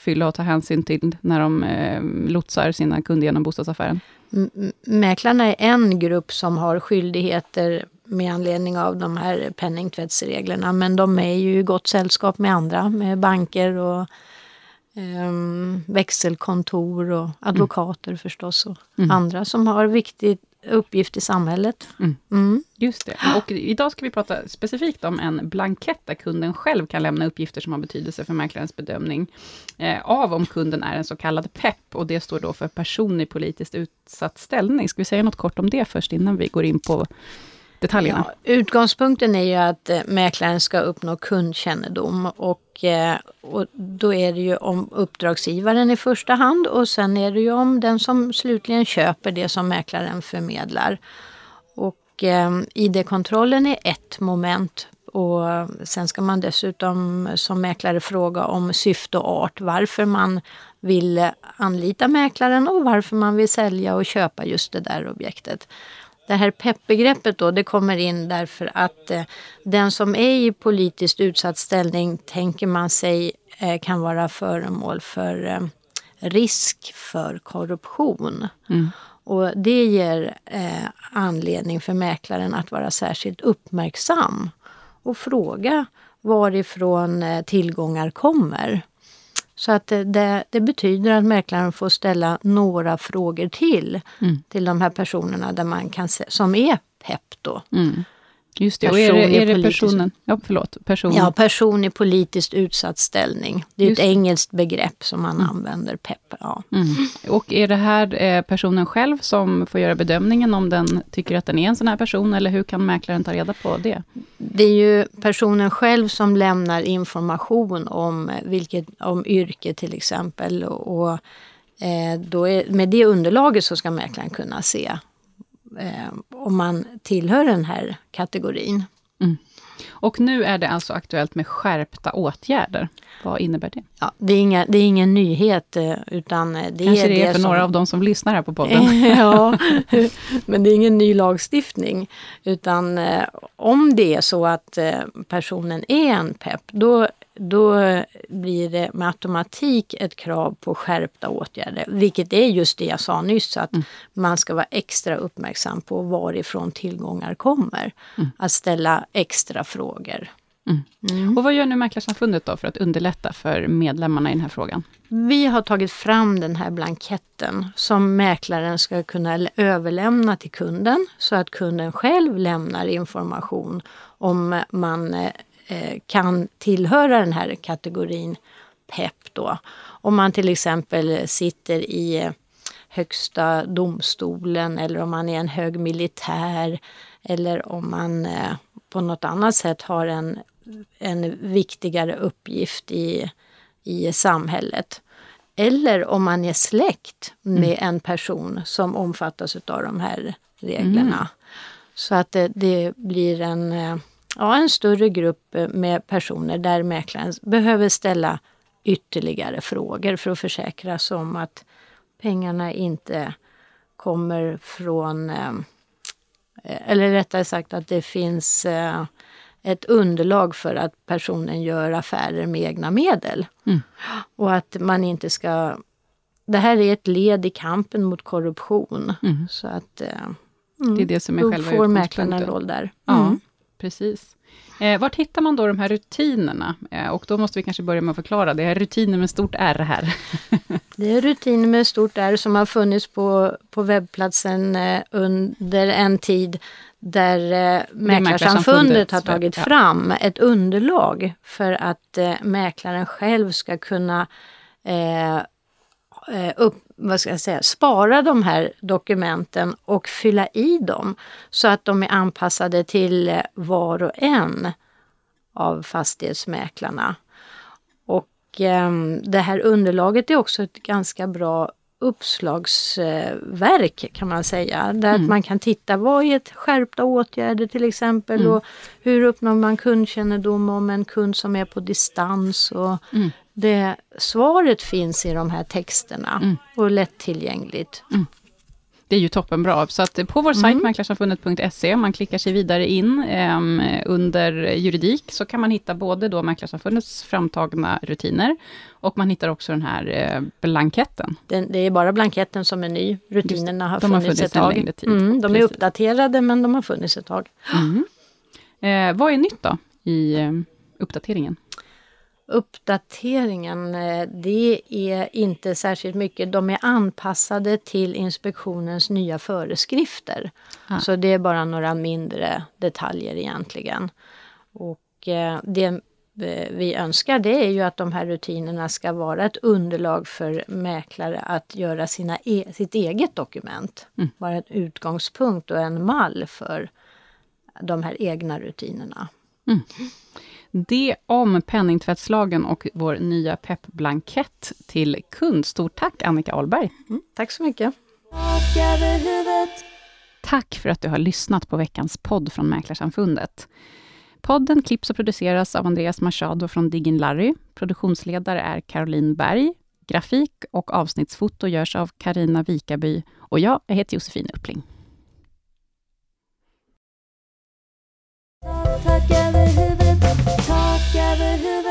fylla och ta hänsyn till när de eh, lotsar sina kunder genom bostadsaffären. M- Mäklarna är en grupp som har skyldigheter med anledning av de här penningtvättsreglerna. Men de är ju i gott sällskap med andra, med banker och ehm, växelkontor och advokater förstås. Och Mm. andra som har viktig uppgift i samhället. Mm. Mm. Just det. Och idag ska vi prata specifikt om en blankett, där kunden själv kan lämna uppgifter som har betydelse för mäklarens bedömning, eh, av om kunden är en så kallad PEP, och det står då för person i politiskt utsatt ställning. Ska vi säga något kort om det först, innan vi går in på detaljerna? Ja, utgångspunkten är ju att eh, mäklaren ska uppnå kundkännedom och, eh, och då är det ju om uppdragsgivaren i första hand och sen är det ju om den som slutligen köper det som mäklaren förmedlar. Och eh, ID-kontrollen är ett moment och sen ska man dessutom som mäklare fråga om syfte och art, varför man vill anlita mäklaren och varför man vill sälja och köpa just det där objektet. Det här PEP-begreppet då, det kommer in därför att eh, den som är i politiskt utsatt ställning tänker man sig eh, kan vara föremål för eh, risk för korruption. Mm. Och det ger anledning för mäklaren att vara särskilt uppmärksam och fråga varifrån tillgångar kommer. Så att det, det betyder att mäklaren får ställa några frågor till Mm. till de här personerna där man kan se, som är PEP då. Mm. Just det, och är det, är det personen... Ja, förlåt. Person. Ja, person i politiskt utsatt ställning. Det är Just ett engelskt begrepp som man använder, PEP. Ja. Mm. Och är det här eh, personen själv som får göra bedömningen om den tycker att den är en sån här person, eller hur kan mäklaren ta reda på det? Det är ju personen själv som lämnar information om, vilket, om yrke till exempel. Och, och eh, då är, med det underlaget så ska mäklaren kunna se om man tillhör den här kategorin. Och nu är det alltså aktuellt med skärpta åtgärder. Vad innebär det? Ja, det, är inga, det är ingen nyhet eh, utan eh, det Kanske är det är för som... några av de som lyssnar här på podden. ja, men det är ingen ny lagstiftning. Utan eh, om det är så att eh, personen är en PEP, då, då blir det med automatik ett krav på skärpta åtgärder. Vilket är just det jag sa nyss, att man ska vara extra uppmärksam på varifrån tillgångar kommer. Att ställa extra frågor. Och vad gör nu Mäklarsamfundet då för att underlätta för medlemmarna i den här frågan? Vi har tagit fram den här blanketten som mäklaren ska kunna överlämna till kunden så att kunden själv lämnar information om man eh, kan tillhöra den här kategorin PEP då. Om man till exempel sitter i eh, Högsta domstolen eller om man är en hög militär eller om man eh, på något annat sätt har en, en viktigare uppgift i, i samhället. Eller om man är släkt med en person som omfattas av de här reglerna. Så att det, det blir en, eh, ja, en större grupp eh, med personer där mäklaren behöver ställa ytterligare frågor för att försäkra sig om att pengarna inte kommer från, eh, eller rättare sagt att det finns eh, ett underlag för att personen gör affärer med egna medel. Och att man inte ska... Det här är ett led i kampen mot korruption. Så att eh, Det är det som är då själva får mäklaren en roll där. Ja, Mm. Precis. Eh, vart hittar man då de här rutinerna? Eh, och då måste vi kanske börja med att förklara. Det är rutiner med stort R här. Det är rutiner med stort R som har funnits på, på webbplatsen eh, under en tid där eh, Mäklarsamfundet har tagit ja. fram ett underlag för att eh, mäklaren själv ska kunna eh, eh, upp, vad ska jag säga, spara de här dokumenten och fylla i dem så att de är anpassade till eh, var och en av fastighetsmäklarna. Och ehm, det här underlaget är också ett ganska bra uppslagsverk kan man säga. Där Mm. man kan titta vad är ett skärpta åtgärder till exempel Mm. och hur uppnår man kundkännedom om en kund som är på distans. Och Mm. Det, svaret finns i de här texterna Mm. och lättillgängligt. Det är ju toppenbra. Så att på vår sajt mäklarsamfundet.se, om man klickar sig vidare in ehm, under juridik, så kan man hitta både då Mäklarsamfundets framtagna rutiner, och man hittar också den här eh, blanketten. Den, det är bara blanketten som är ny. Rutinerna har de har funnits, funnits ett tag. längre tid. Mm, de är Precis. uppdaterade men de har funnits ett tag. Eh, vad är nytt då i eh, uppdateringen? Uppdateringen, eh, det är inte särskilt mycket. De är anpassade till inspektionens nya föreskrifter. Ah. Så det är bara några mindre detaljer egentligen. Och eh, det eh, vi önskar det är ju att de här rutinerna ska vara ett underlag för mäklare att göra sina e- sitt eget dokument. Vara en utgångspunkt och en mall för de här egna rutinerna. Det om penningtvättslagen och vår nya peppblankett till kund. Stort tack Annika Ahlberg. Mm, tack så mycket. Tack för att du har lyssnat på veckans podd från Mäklarsamfundet. Podden klipps och produceras av Andreas Machado från Diggin Larry. Produktionsledare är Caroline Berg. Grafik och avsnittsfoto görs av Karina Vikaby. Och jag, jag heter Josefin Uppling. Tak över huvudet Tak över huvudet